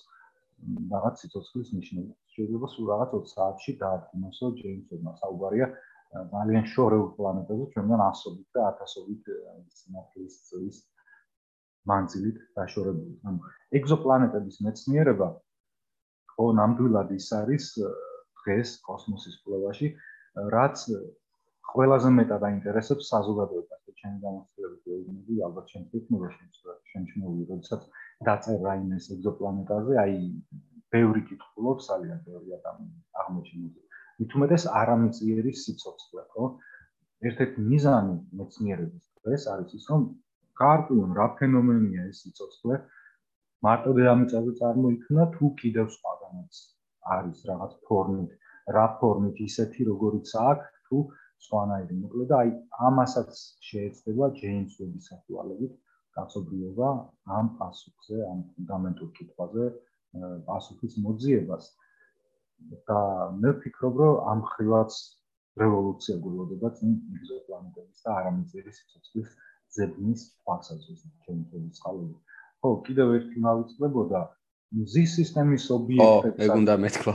რაღაც სიცოცხლის ნიშნები. შეიძლება სულ რაღაც 20 საათში დაადგინოსო ჯეიმსონმა საუბარია ძალიან შორეულ პლანეტაზე, ჩვენგან ასობით და ათასობით სინათლის წლის მანძილით დაშორებული. ანუ ეგზოპლანეტების მეცნიერება ხო ნამდვილად ის არის დღეს კოსმოსის კვლევაში, რაც ყველაზე მეტად აინტერესებს საზოგადოებას და ჩემი გამოცდილებით ვეუბნები ალბათ ჩემს ტექნოლოგიებს შემჩნეული, როდესაც დაწერ რაიმე ეგზოპლანეტაზე, აი ბევრი კითხულობს, ძალიან ბევრი ადამიანი აღმოჩენილი. მithumetes არამიწიერი სიცოცხლე, ხო? ერთ-ერთი მიზანი მეცნიერების დღეს არის ის, რომ გაარკვიონ რა ფენომენია ეს სიცოცხლე, მარტო დედამიწაზე წარმოიქმნა თუ კიდევ სხვაგანაც არის რაღაც ფორმით, რა ფორმით ისეთი როგორიც აქვს თუ სხვანაირი. მოკლედ აი ამასაც შეეცდება ჯეიმს ვების საფუალებით კაცობრიობა ამ პასუხზე, ამ ფუნდამენტურ კითხვაზე პასუხის მოძიებას. და მე ვფიქრობ, რომ ამ ხილაც რევოლუცია გულოდება წინ ეგზოპლანეტების და არამიწიერი სიცოცხლის ზებნის თვალსაზრისით, ჩემი თვალსაზრისით. ხო, კიდევ ერთი მავიწყდებოდა მზის სისტემის ობიექტებს. ხო, ეგ უნდა მეთქვა.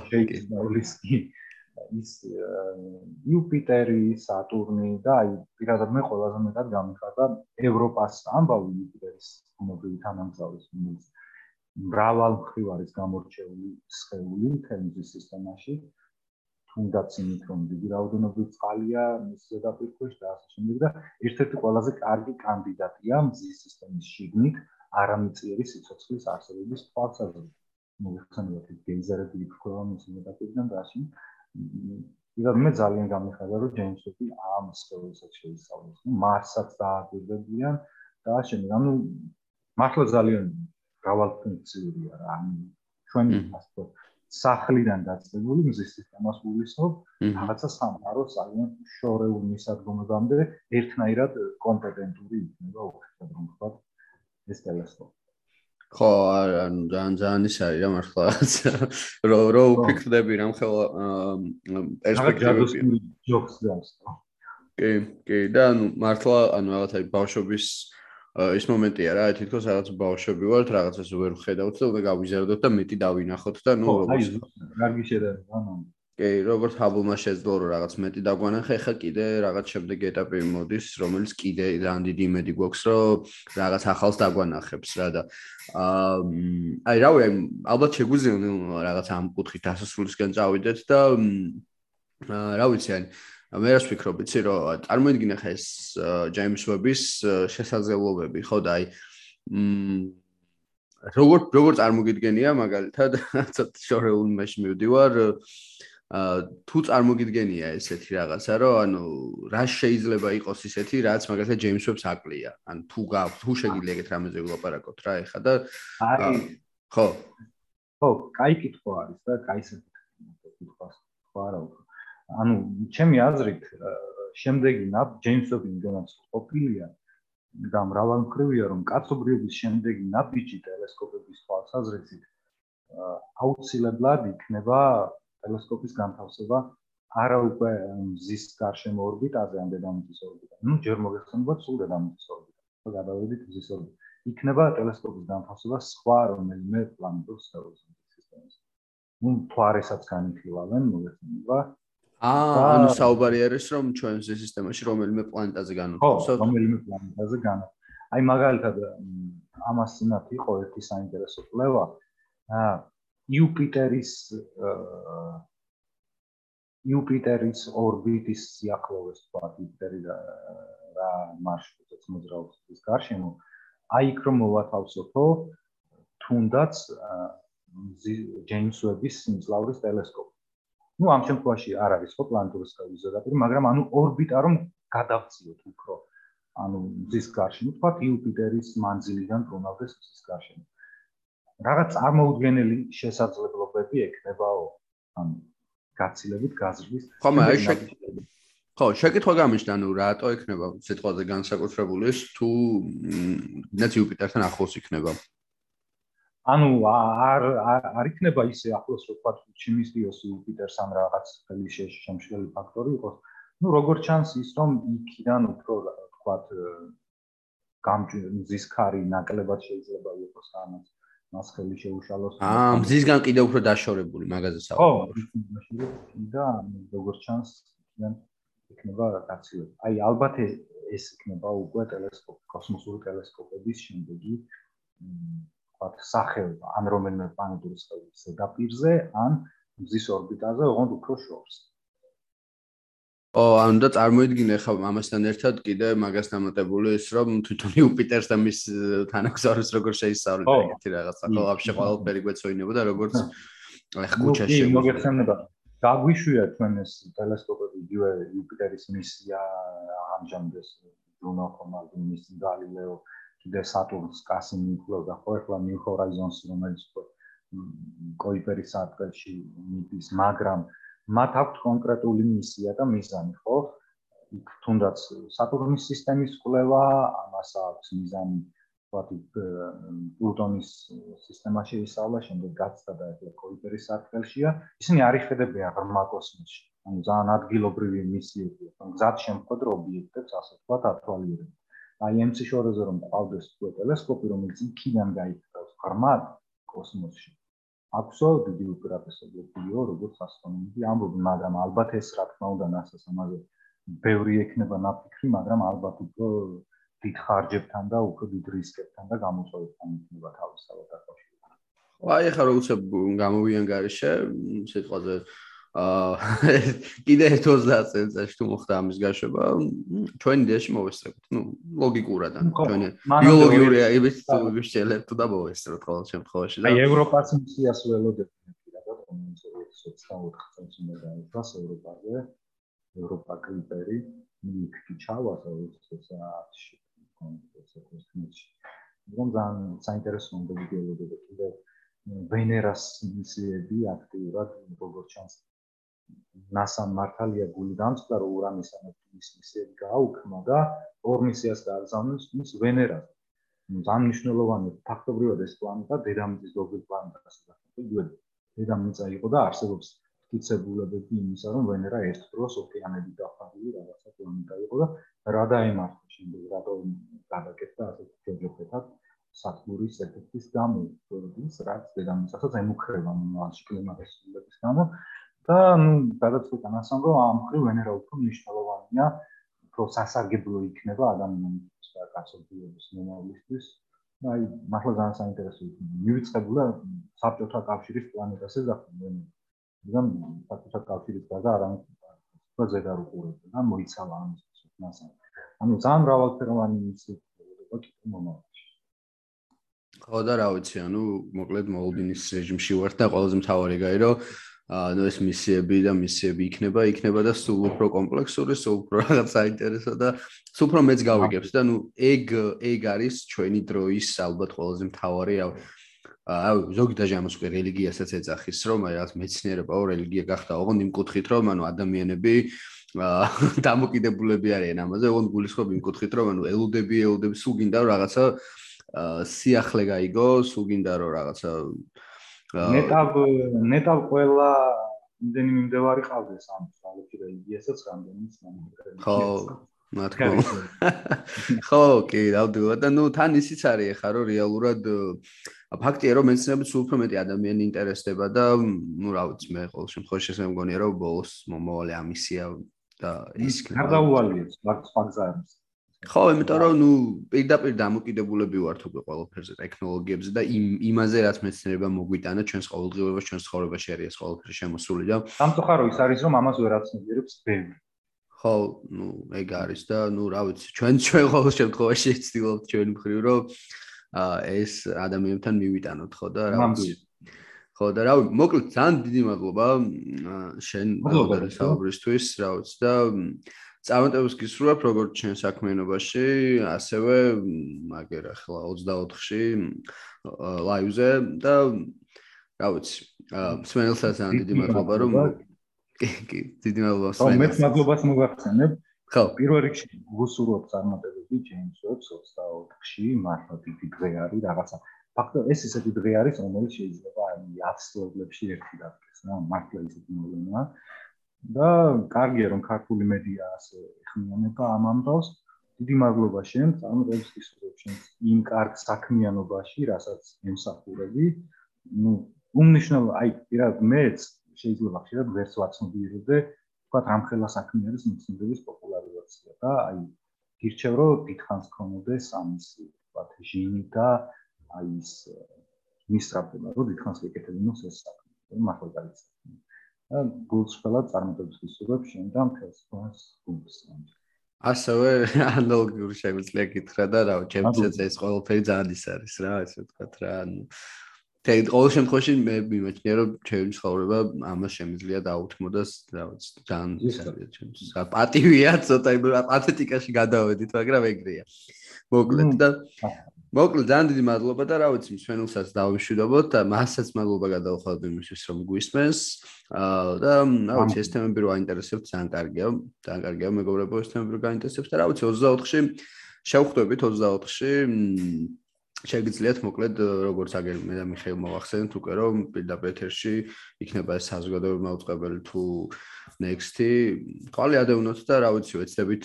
ის იუპიტერი, სატურნი და აი პირადად მე ყველაზე მეტად გამიხარდა ევროპას ამბავი იუპიტერის მომობილი თანამგზავრის მის მრავალ მხრივარის გამორჩეული სხეული თემზის სისტემაში თუნდაც იმით რომ დიდი რაოდენობით წყალია მის ზედაპირქვეშ და ასე შემდეგ და ერთ-ერთი ყველაზე კარგი კანდიდატია მზის სისტემის შიგნით არამიწიერი სიცოცხლის არსებობის თვალსაზრისით. მოიხსენებათ ეს გეიზერები იქნება მის მეტაკვიდან და ასე. იგივე მე ძალიან გამიხარდა რომ ჯეიმსები ამ სკოლასაც შეისწავლეს. მარსაც დააგვირდებიან და ასე. ანუ მართლა ძალიან გავალფუნქციურია რა. ანუ ჩვენი ასე სახლიდან დაწყებული მზის სისტემას გულისხმობ რაღაცა სამყარო ძალიან შორეულ მისადგომებამდე ერთნაირად კომპეტენტური იქნება უბრალოდ რომ ვთქვა ეს ტელესკოპი. ხო, ანუ ძალიან ძალიან ის არის რა მართლა. რო რო ვფიქრდები რამ ხელა პერსპექტივები. ჯოქს გავს. კი, კი, და ანუ მართლა ანუ რაღაცა ბავშვობის ის მომენტია რა, თითქოს რაღაც ბავშვები ვართ, რაღაცას ვერ ხედავთ და უნდა გავიზარდოთ და მეტი დავინახოთ და ნუ როგორც აი, კარგი შედარება, ანუ კი, როგორც ჰაბლმა შეძლო რომ რაღაც მეტი დაგვანახე, ხა კიდე რაღაც შემდეგ ეტაპი მოდის, რომელიც კიდე ძალიან დიდი იმედი გვაქვს, რომ რაღაც ახალს დაგვანახებს რა და აა აი რავი, ალბათ შეგვიძლია რაღაც ამ კუთხით დასასრულისკენ წავიდეთ და აა რა ვიცი, აი მე რას ვფიქრობ, იცი, რომ წარმოიდგინე ხა ეს ჯეიმს ვების შესაძლებლობები, ხო და აი მ როგორ როგორ წარმოგიდგენია მაგალითად ცოტა შორეულ მეში მივდივარ თუ წარმოგიდგენია ესეთი რაღაცა, რომ ანუ რა შეიძლება იყოს ისეთი, რაც მაგალითად ჯეიმს ვებს აკლია. ან თუ გაქვს, თუ შეგიძლია ეგეთ რამეზე ვილაპარაკოთ რა, ეხა და აი ხო. ხო, კაი კითხვა არის და კაი საკითხია კითხვა. ხო არა უკვე. ანუ ჩემი აზრით შემდეგი ნაბ ჯეიმს ვები იმდენად ყოფილია და მრავალმხრივია რომ კაცობრიობის შემდეგი ნაბიჯი ტელესკოპების თვალსაზრისით აუცილებლად იქნება ტელესკოპის განთავსება არა უკვე მზის გარშემო ორბიტაზე ან დედამიწის ორბიტაზე. ნუ ჯერ მოგეხსენებათ სულ დედამიწის ორბიტაზე. და გადავედით მზის ორბიტაზე. იქნება ტელესკოპის განთავსება სხვა რომელიმე პლანეტურ სისტემაზე. ნუ თვარესაც განიხილავენ მოგეხსენება. აა, ანუ საუბარი არის რომ ჩვენ მზის სისტემაში რომელიმე პლანეტაზე განვითაროთ. ხო, რომელიმე პლანეტაზე განვითაროთ. აი მაგალითად ამას იმათ იყო ერთი საინტერესო კვლევა. აა იუპიტერის იუპიტერის ორბიტის სიახლოვეს თქვა იუპიტერი და რა მარშრუტიც მოძრაობს ის გარშემო აი იქ რომ მოვათავსოთო თუნდაც ჯეიმს ვების სიმძლავრის ტელესკოპი ну ამ შემთხვევაში არ არის ხო პლანეტური სხეულის ზედაპირი მაგრამ ანუ ორბიტა რომ გადავციოთ უფრო ანუ მზის გარშემო. თქვა იუპიტერის მანძილიდან ბრუნავდეს მზის გარშემო. რაღაც წარმოუდგენელი შესაძლებლობები ექნებაო ანუ გაცილებით გაზრდის ხო მე აი ხო შეკითხვა გამიშდა ანუ რატო ექნება? სიტყვაზე განსაკუთრებული ის თუ ნაც იუპიტერთან ახლოს იქნება ანუ არ არ იქნება ისე ახლოს რო თქვა ჩიმისტიოს იუპიტერს ან რაღაც ხელი შემშლელი ფაქტორი იყოს ну როგორ ჩანს ის რომ იქიდან უფრო თქვა გამჯვის ქარი ნაკლებად შეიძლება იყოს ამას მას ხელი შეუშალოს. აა, მზისგან კიდე უფრო დაშორებული მაგაზე საუბარი. ხო, და როგორც ჩანს, ძალიან იქნება გაცილება. აი, ალბათ ეს იქნება უკვე ტელესკოპი, კოსმოსური ტელესკოპების შემდეგი ვთქვათ, სახეობა, ან რომელიმე პლანეტური სხეულის ზედაპირზე, ან მზის ორბიტაზე, ოღონდ უფრო შორს. ო, ანუ და წარმოიდგინე ხა ამასთან ერთად კიდე მაგას დამატებული ის რომ თვითონ იუპიტერს და მის თანაგზავრებს როგორ შეისწავლეთ ეგეთი რაღაცა. ხო, აბშე ყველაფერი გვეცოინებოდა როგორც ახ კუჩაში. კი, მოგეხსენება. გაგვიშვია ჩვენ ეს ტელესკოპები იგივე იუპიტერის მისია ამჟამად ეს ჯუნო ხომალდი მის გალილეო კიდე სატურნს კასინი იკვლევდა ხო ახლა ნიუ ჰორაიზონს რომელიც ხო კოიპერის სარტყელში მიდის მაგრამ მათ აქვს კონკრეტული მისია და მიზანი ხო იქ თუნდაც სატურნის სისტემის კვლევა ამას აქვს მიზანი ვთქვათ პლუტონის სისტემაში ისწავლა, შემდეგ გაცდა და ეს კოიპერის სარტყელშია. ისინი არ იხედებიან ღრმა კოსმოსში. ანუ ძალიან ადგილობრივი მისიებია. ან გზად შემოხვედრ ობიექტებს ასე ვთქვათ ათვალიერებ. აი ამ შორეზე რომ ყავდეს თუ ტელესკოპი, რომელიც იქიდან გაიწევს ღრმა კოსმოსში. აქვსო დიდი უპირატესობებია, როგორც ასტრონომები ამბობენ, მაგრამ ალბათ ეს რა თქმა უნდა NASA-ს ამაზე ბევრი ექნება ნაფიქრი, მაგრამ ალბათ უფრო დიდ ხარჯებთან და უფრო დიდ რისკებთან და გამოწვევებთან იქნება თავისთავად დაკავშირებული. აი ახლა როცა გამოვიან გარეშე სიტყვაზე აა კიდე 20 წელიწადში თუ მოხდა ამის გაშვება, ჩვენ იდეაში მოვესწრებთ. ნუ ლოგიკურად ან ჩვენ ბიოლოგიური აიბის შეიძლება თუ და მოვესწრებთ ყოველ შემთხვევაში და აი ევროპას მისიას ველოდებ პირადად რომელიც 24 წელს უნდა დაიწყოს ევროპაზე. ევროპა კრიპერი იქ ჩავა 20 საათში. კონტექსტში. რომ ძალიან საინტერესო უნდა ვიდეოები კიდე ვენერას მისიები აქტიურად როგორც ჩანს NASA მართალია გული დამწყდა რომ ურანისა ნეპტუნის მისიები გააუქმა და ორ მისიას გააგზავნეს ის ვენერას. ძალიან მნიშვნელოვანი ფაქტობრივად ეს პლანეტა დედამიწის დოგილ პლანეტას გახდა. დედამიწა იყო და არსებობს ფიცებულებები იმისა რომ ვენერა ერთ დროს ოკეანეებით დაფარული რაღაცა პლანეტა იყო და რა დაემართა შემდეგ რატომ გადაკეთდა ასეთ ჯოჯოხეთად სათბურის ეფექტის გამო პროდუქციის რაც დედამიწასაც ემუქრება მომავალში კლიმატის ცვლილების გამო და ნუ გადაწყვეტა ნასამ რომ ამ ხრივ ვენერა უფრო მნიშვნელოვანია უფრო სასარგებლო იქნება ადამიანის და კაცობრიობის მომავლისთვის აი მართლა ძალიან საინტერესო იქნება მივიწყებულა საბჭოთა კავშირის პლანეტაზე დახვდნენ მაგრამ საბჭოთა კავშირის გადა არ ამის ზედა რუკურები და მოიცალა ამის მასა. ანუ ძალიან მრავალფეროვანი ინსტიტუტია კიდე მომავალში. ხო და რა ვიცი, ანუ მოკლედ მოლდინის რეჟიმში ვარ და ყველაზე მთავარი გაი რომ ანუ ეს მისიები და მისიები იქნება, იქნება და სულ უფრო კომპლექსური, სულ უფრო რაღაც საინტერესო და სულ უფრო მეც გავიგებს და ნუ ეგ ეგ არის ჩვენი დროის ალბათ ყველაზე მთავარი აუ ზოგი და ჟამოს ყი რელიგიასაც ეძახის რომ აი რაღაც მეცნიერება ო რელიგია გახდა ოღონდ იმ კუთხით რომ ანუ ადამიანები დამოკიდებულები არიან ამაზე, ოღონდ გულისხმობ იმ კუთხით, რომ ანუ ელუდები, ელუდები სულ გინდა რომ რაღაცა სიახლე გაიგო, სულ გინდა რომ რაღაცა ნეტავ ნეტავ ყველა იმდენი მიმდევარი ყავდეს ამ ძალებში რელიგიასაც რამდენიც მომხდარა. ხო, მათქო. ხო, კი, დავდივარ და ნუ თან ისიც არის ხა რომ რეალურად ფაქტია რომ მეცნიერებს სულ უფრო მეტი ადამიანი ინტერესდება და ნუ რა ვიცი მე ყოველ შემთხვევაში ესე მგონია რომ ბოლოს მომავალი ამისია და ის გარდაუვალია მაგზარს ხო იმიტომ რომ ნუ პირდაპირ დამოკიდებულები ვართ უკვე ყველაფერზე ტექნოლოგიებზე და იმ იმაზე რაც მეცნიერება მოგვიტანა ჩვენს ყოველდღიურობას ჩვენს ცხოვრებაში არის ყველაფერი შემოსული და სამწუხარო ის არის რომ ამას ვერ აცნობიერებს ბევრი. ხო ნუ ეგ არის და ნუ რა ვიცი ჩვენ ჩვენ ყოველ შემთხვევაში ვცდილობთ ჩვენ მხრივ რომ ეს ადამიანებთან მივიტანოთ ხო და რა ვიცი. ხო და რავი, მოკლედ ძალიან დიდი მადლობა შენ საუბრისთვის, რა ვიცი და წარმატებას გისურვებ როგორც ჩვენ საქმიანობაში, ასევე მაგერ ახლა 24-ში ლაივზე და რა ვიცი, სვენელსაც ძალიან დიდი მადლობა რომ კი დიდი მადლობა სვენელს. ხო, მეც მადლობას მოგახსენებ. ხო, პირველ რიგში გუსურვებ წარმატებები ჯეიმს ვებს 24-ში, მართლა დიდი დღე არის რაღაცა ფაქტო ეს ისეთი დღე არის რომელიც შეიძლება აი 10 წლებში ერთი დადგეს რა მართლა ისეთი მოვლენაა და კარგია რომ ქართული მედია ასე ეხმიანება ამ ამბავს. დიდი მადლობა შენ წარმოებს ისურვებ შენ იმ კარგ საქმიანობაში რასაც ემსახურები. ну უმნიშვნელო აი პირად მეც შეიძლება ხშირად ვერც ვაცნობიერებდე თქვა რამხელა საქმე არის მეცნიერების პოპულარიზაცია და აი გირჩევ რომ დიდხანს ქონოდეს ამისი ვთქვათ ჟინი და აი ის მისტრაფება რომ დიდხანს ეკეთებინოს ეს საქმე. მართლა გაიცნო და გულს ხელად წარმოდებს და მთელს ფონს გულს. ასევე ანალოგიური შეგვიძლია გითხრა და რა ჩემცეც ეს ყველაფერი ძალიან ის არის რა ესე ვთქვათ რა ანუ ყოველ შემთხვევაში მე მიმაჩნია რომ ჩემი ცხოვრება ამას შემიძლია დაუთმოდას რა ვიცი ძალიან ის არის ჩემს პატივია ცოტა იმ პათეტიკაში გადავედით მაგრამ ეგრეა. მოკლედ და მოკლედ ძალიან დიდი მადლობა და რა ვიცი მსვენელსაც დავიმშვიდობოთ და მასაც მადლობა გადავხადოთ იმისთვის რომ გვისმენს. და რა ვიცი ეს თემები რო აინტერესებთ ძალიან კარგია ძალიან კარგია მეგობრებო ეს თემები რო გაინტერესებთ. და რა ვიცი 24-ში შევხვდებით 24-ში შეგიძლიათ მოკლედ როგორც აგერ მე და მიხეილ მოვახსენოთ უკვე რომ პირდაპირ ეთერში იქნება ეს საზოგადოებრივი მაუწყებელი თუ next-ი. ყალი ადევნოთ და რა ვიცი ვეცდებით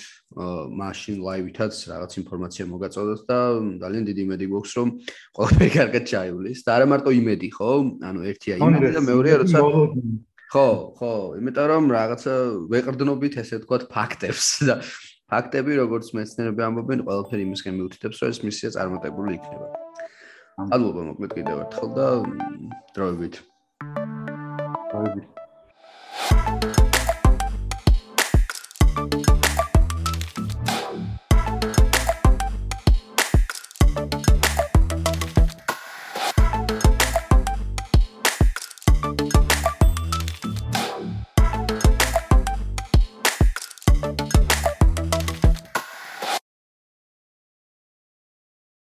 მაშინ ლაივითაც რაღაც ინფორმაცია მოგაწოდოთ და ძალიან დიდი იმედი გვაქვს რომ ყველაფერი კარგად ჩაივლის. და არა მარტო იმედი ხო? ანუ ერთია იმედი და მეორეა როცა ხო ხო იმიტომ რომ რაღაცა ვეყრდნობით ესე ვთქვათ ფაქტებს. და ფაქტები, როგორც მეცნიერები ამბობენ, ყველაფერი იმისკენ მიუთითებს, რომ ეს მისია წარმატებული იქნება. ალბათ მოკლედ კიდევ ერთხელ და დროებით. დროებით.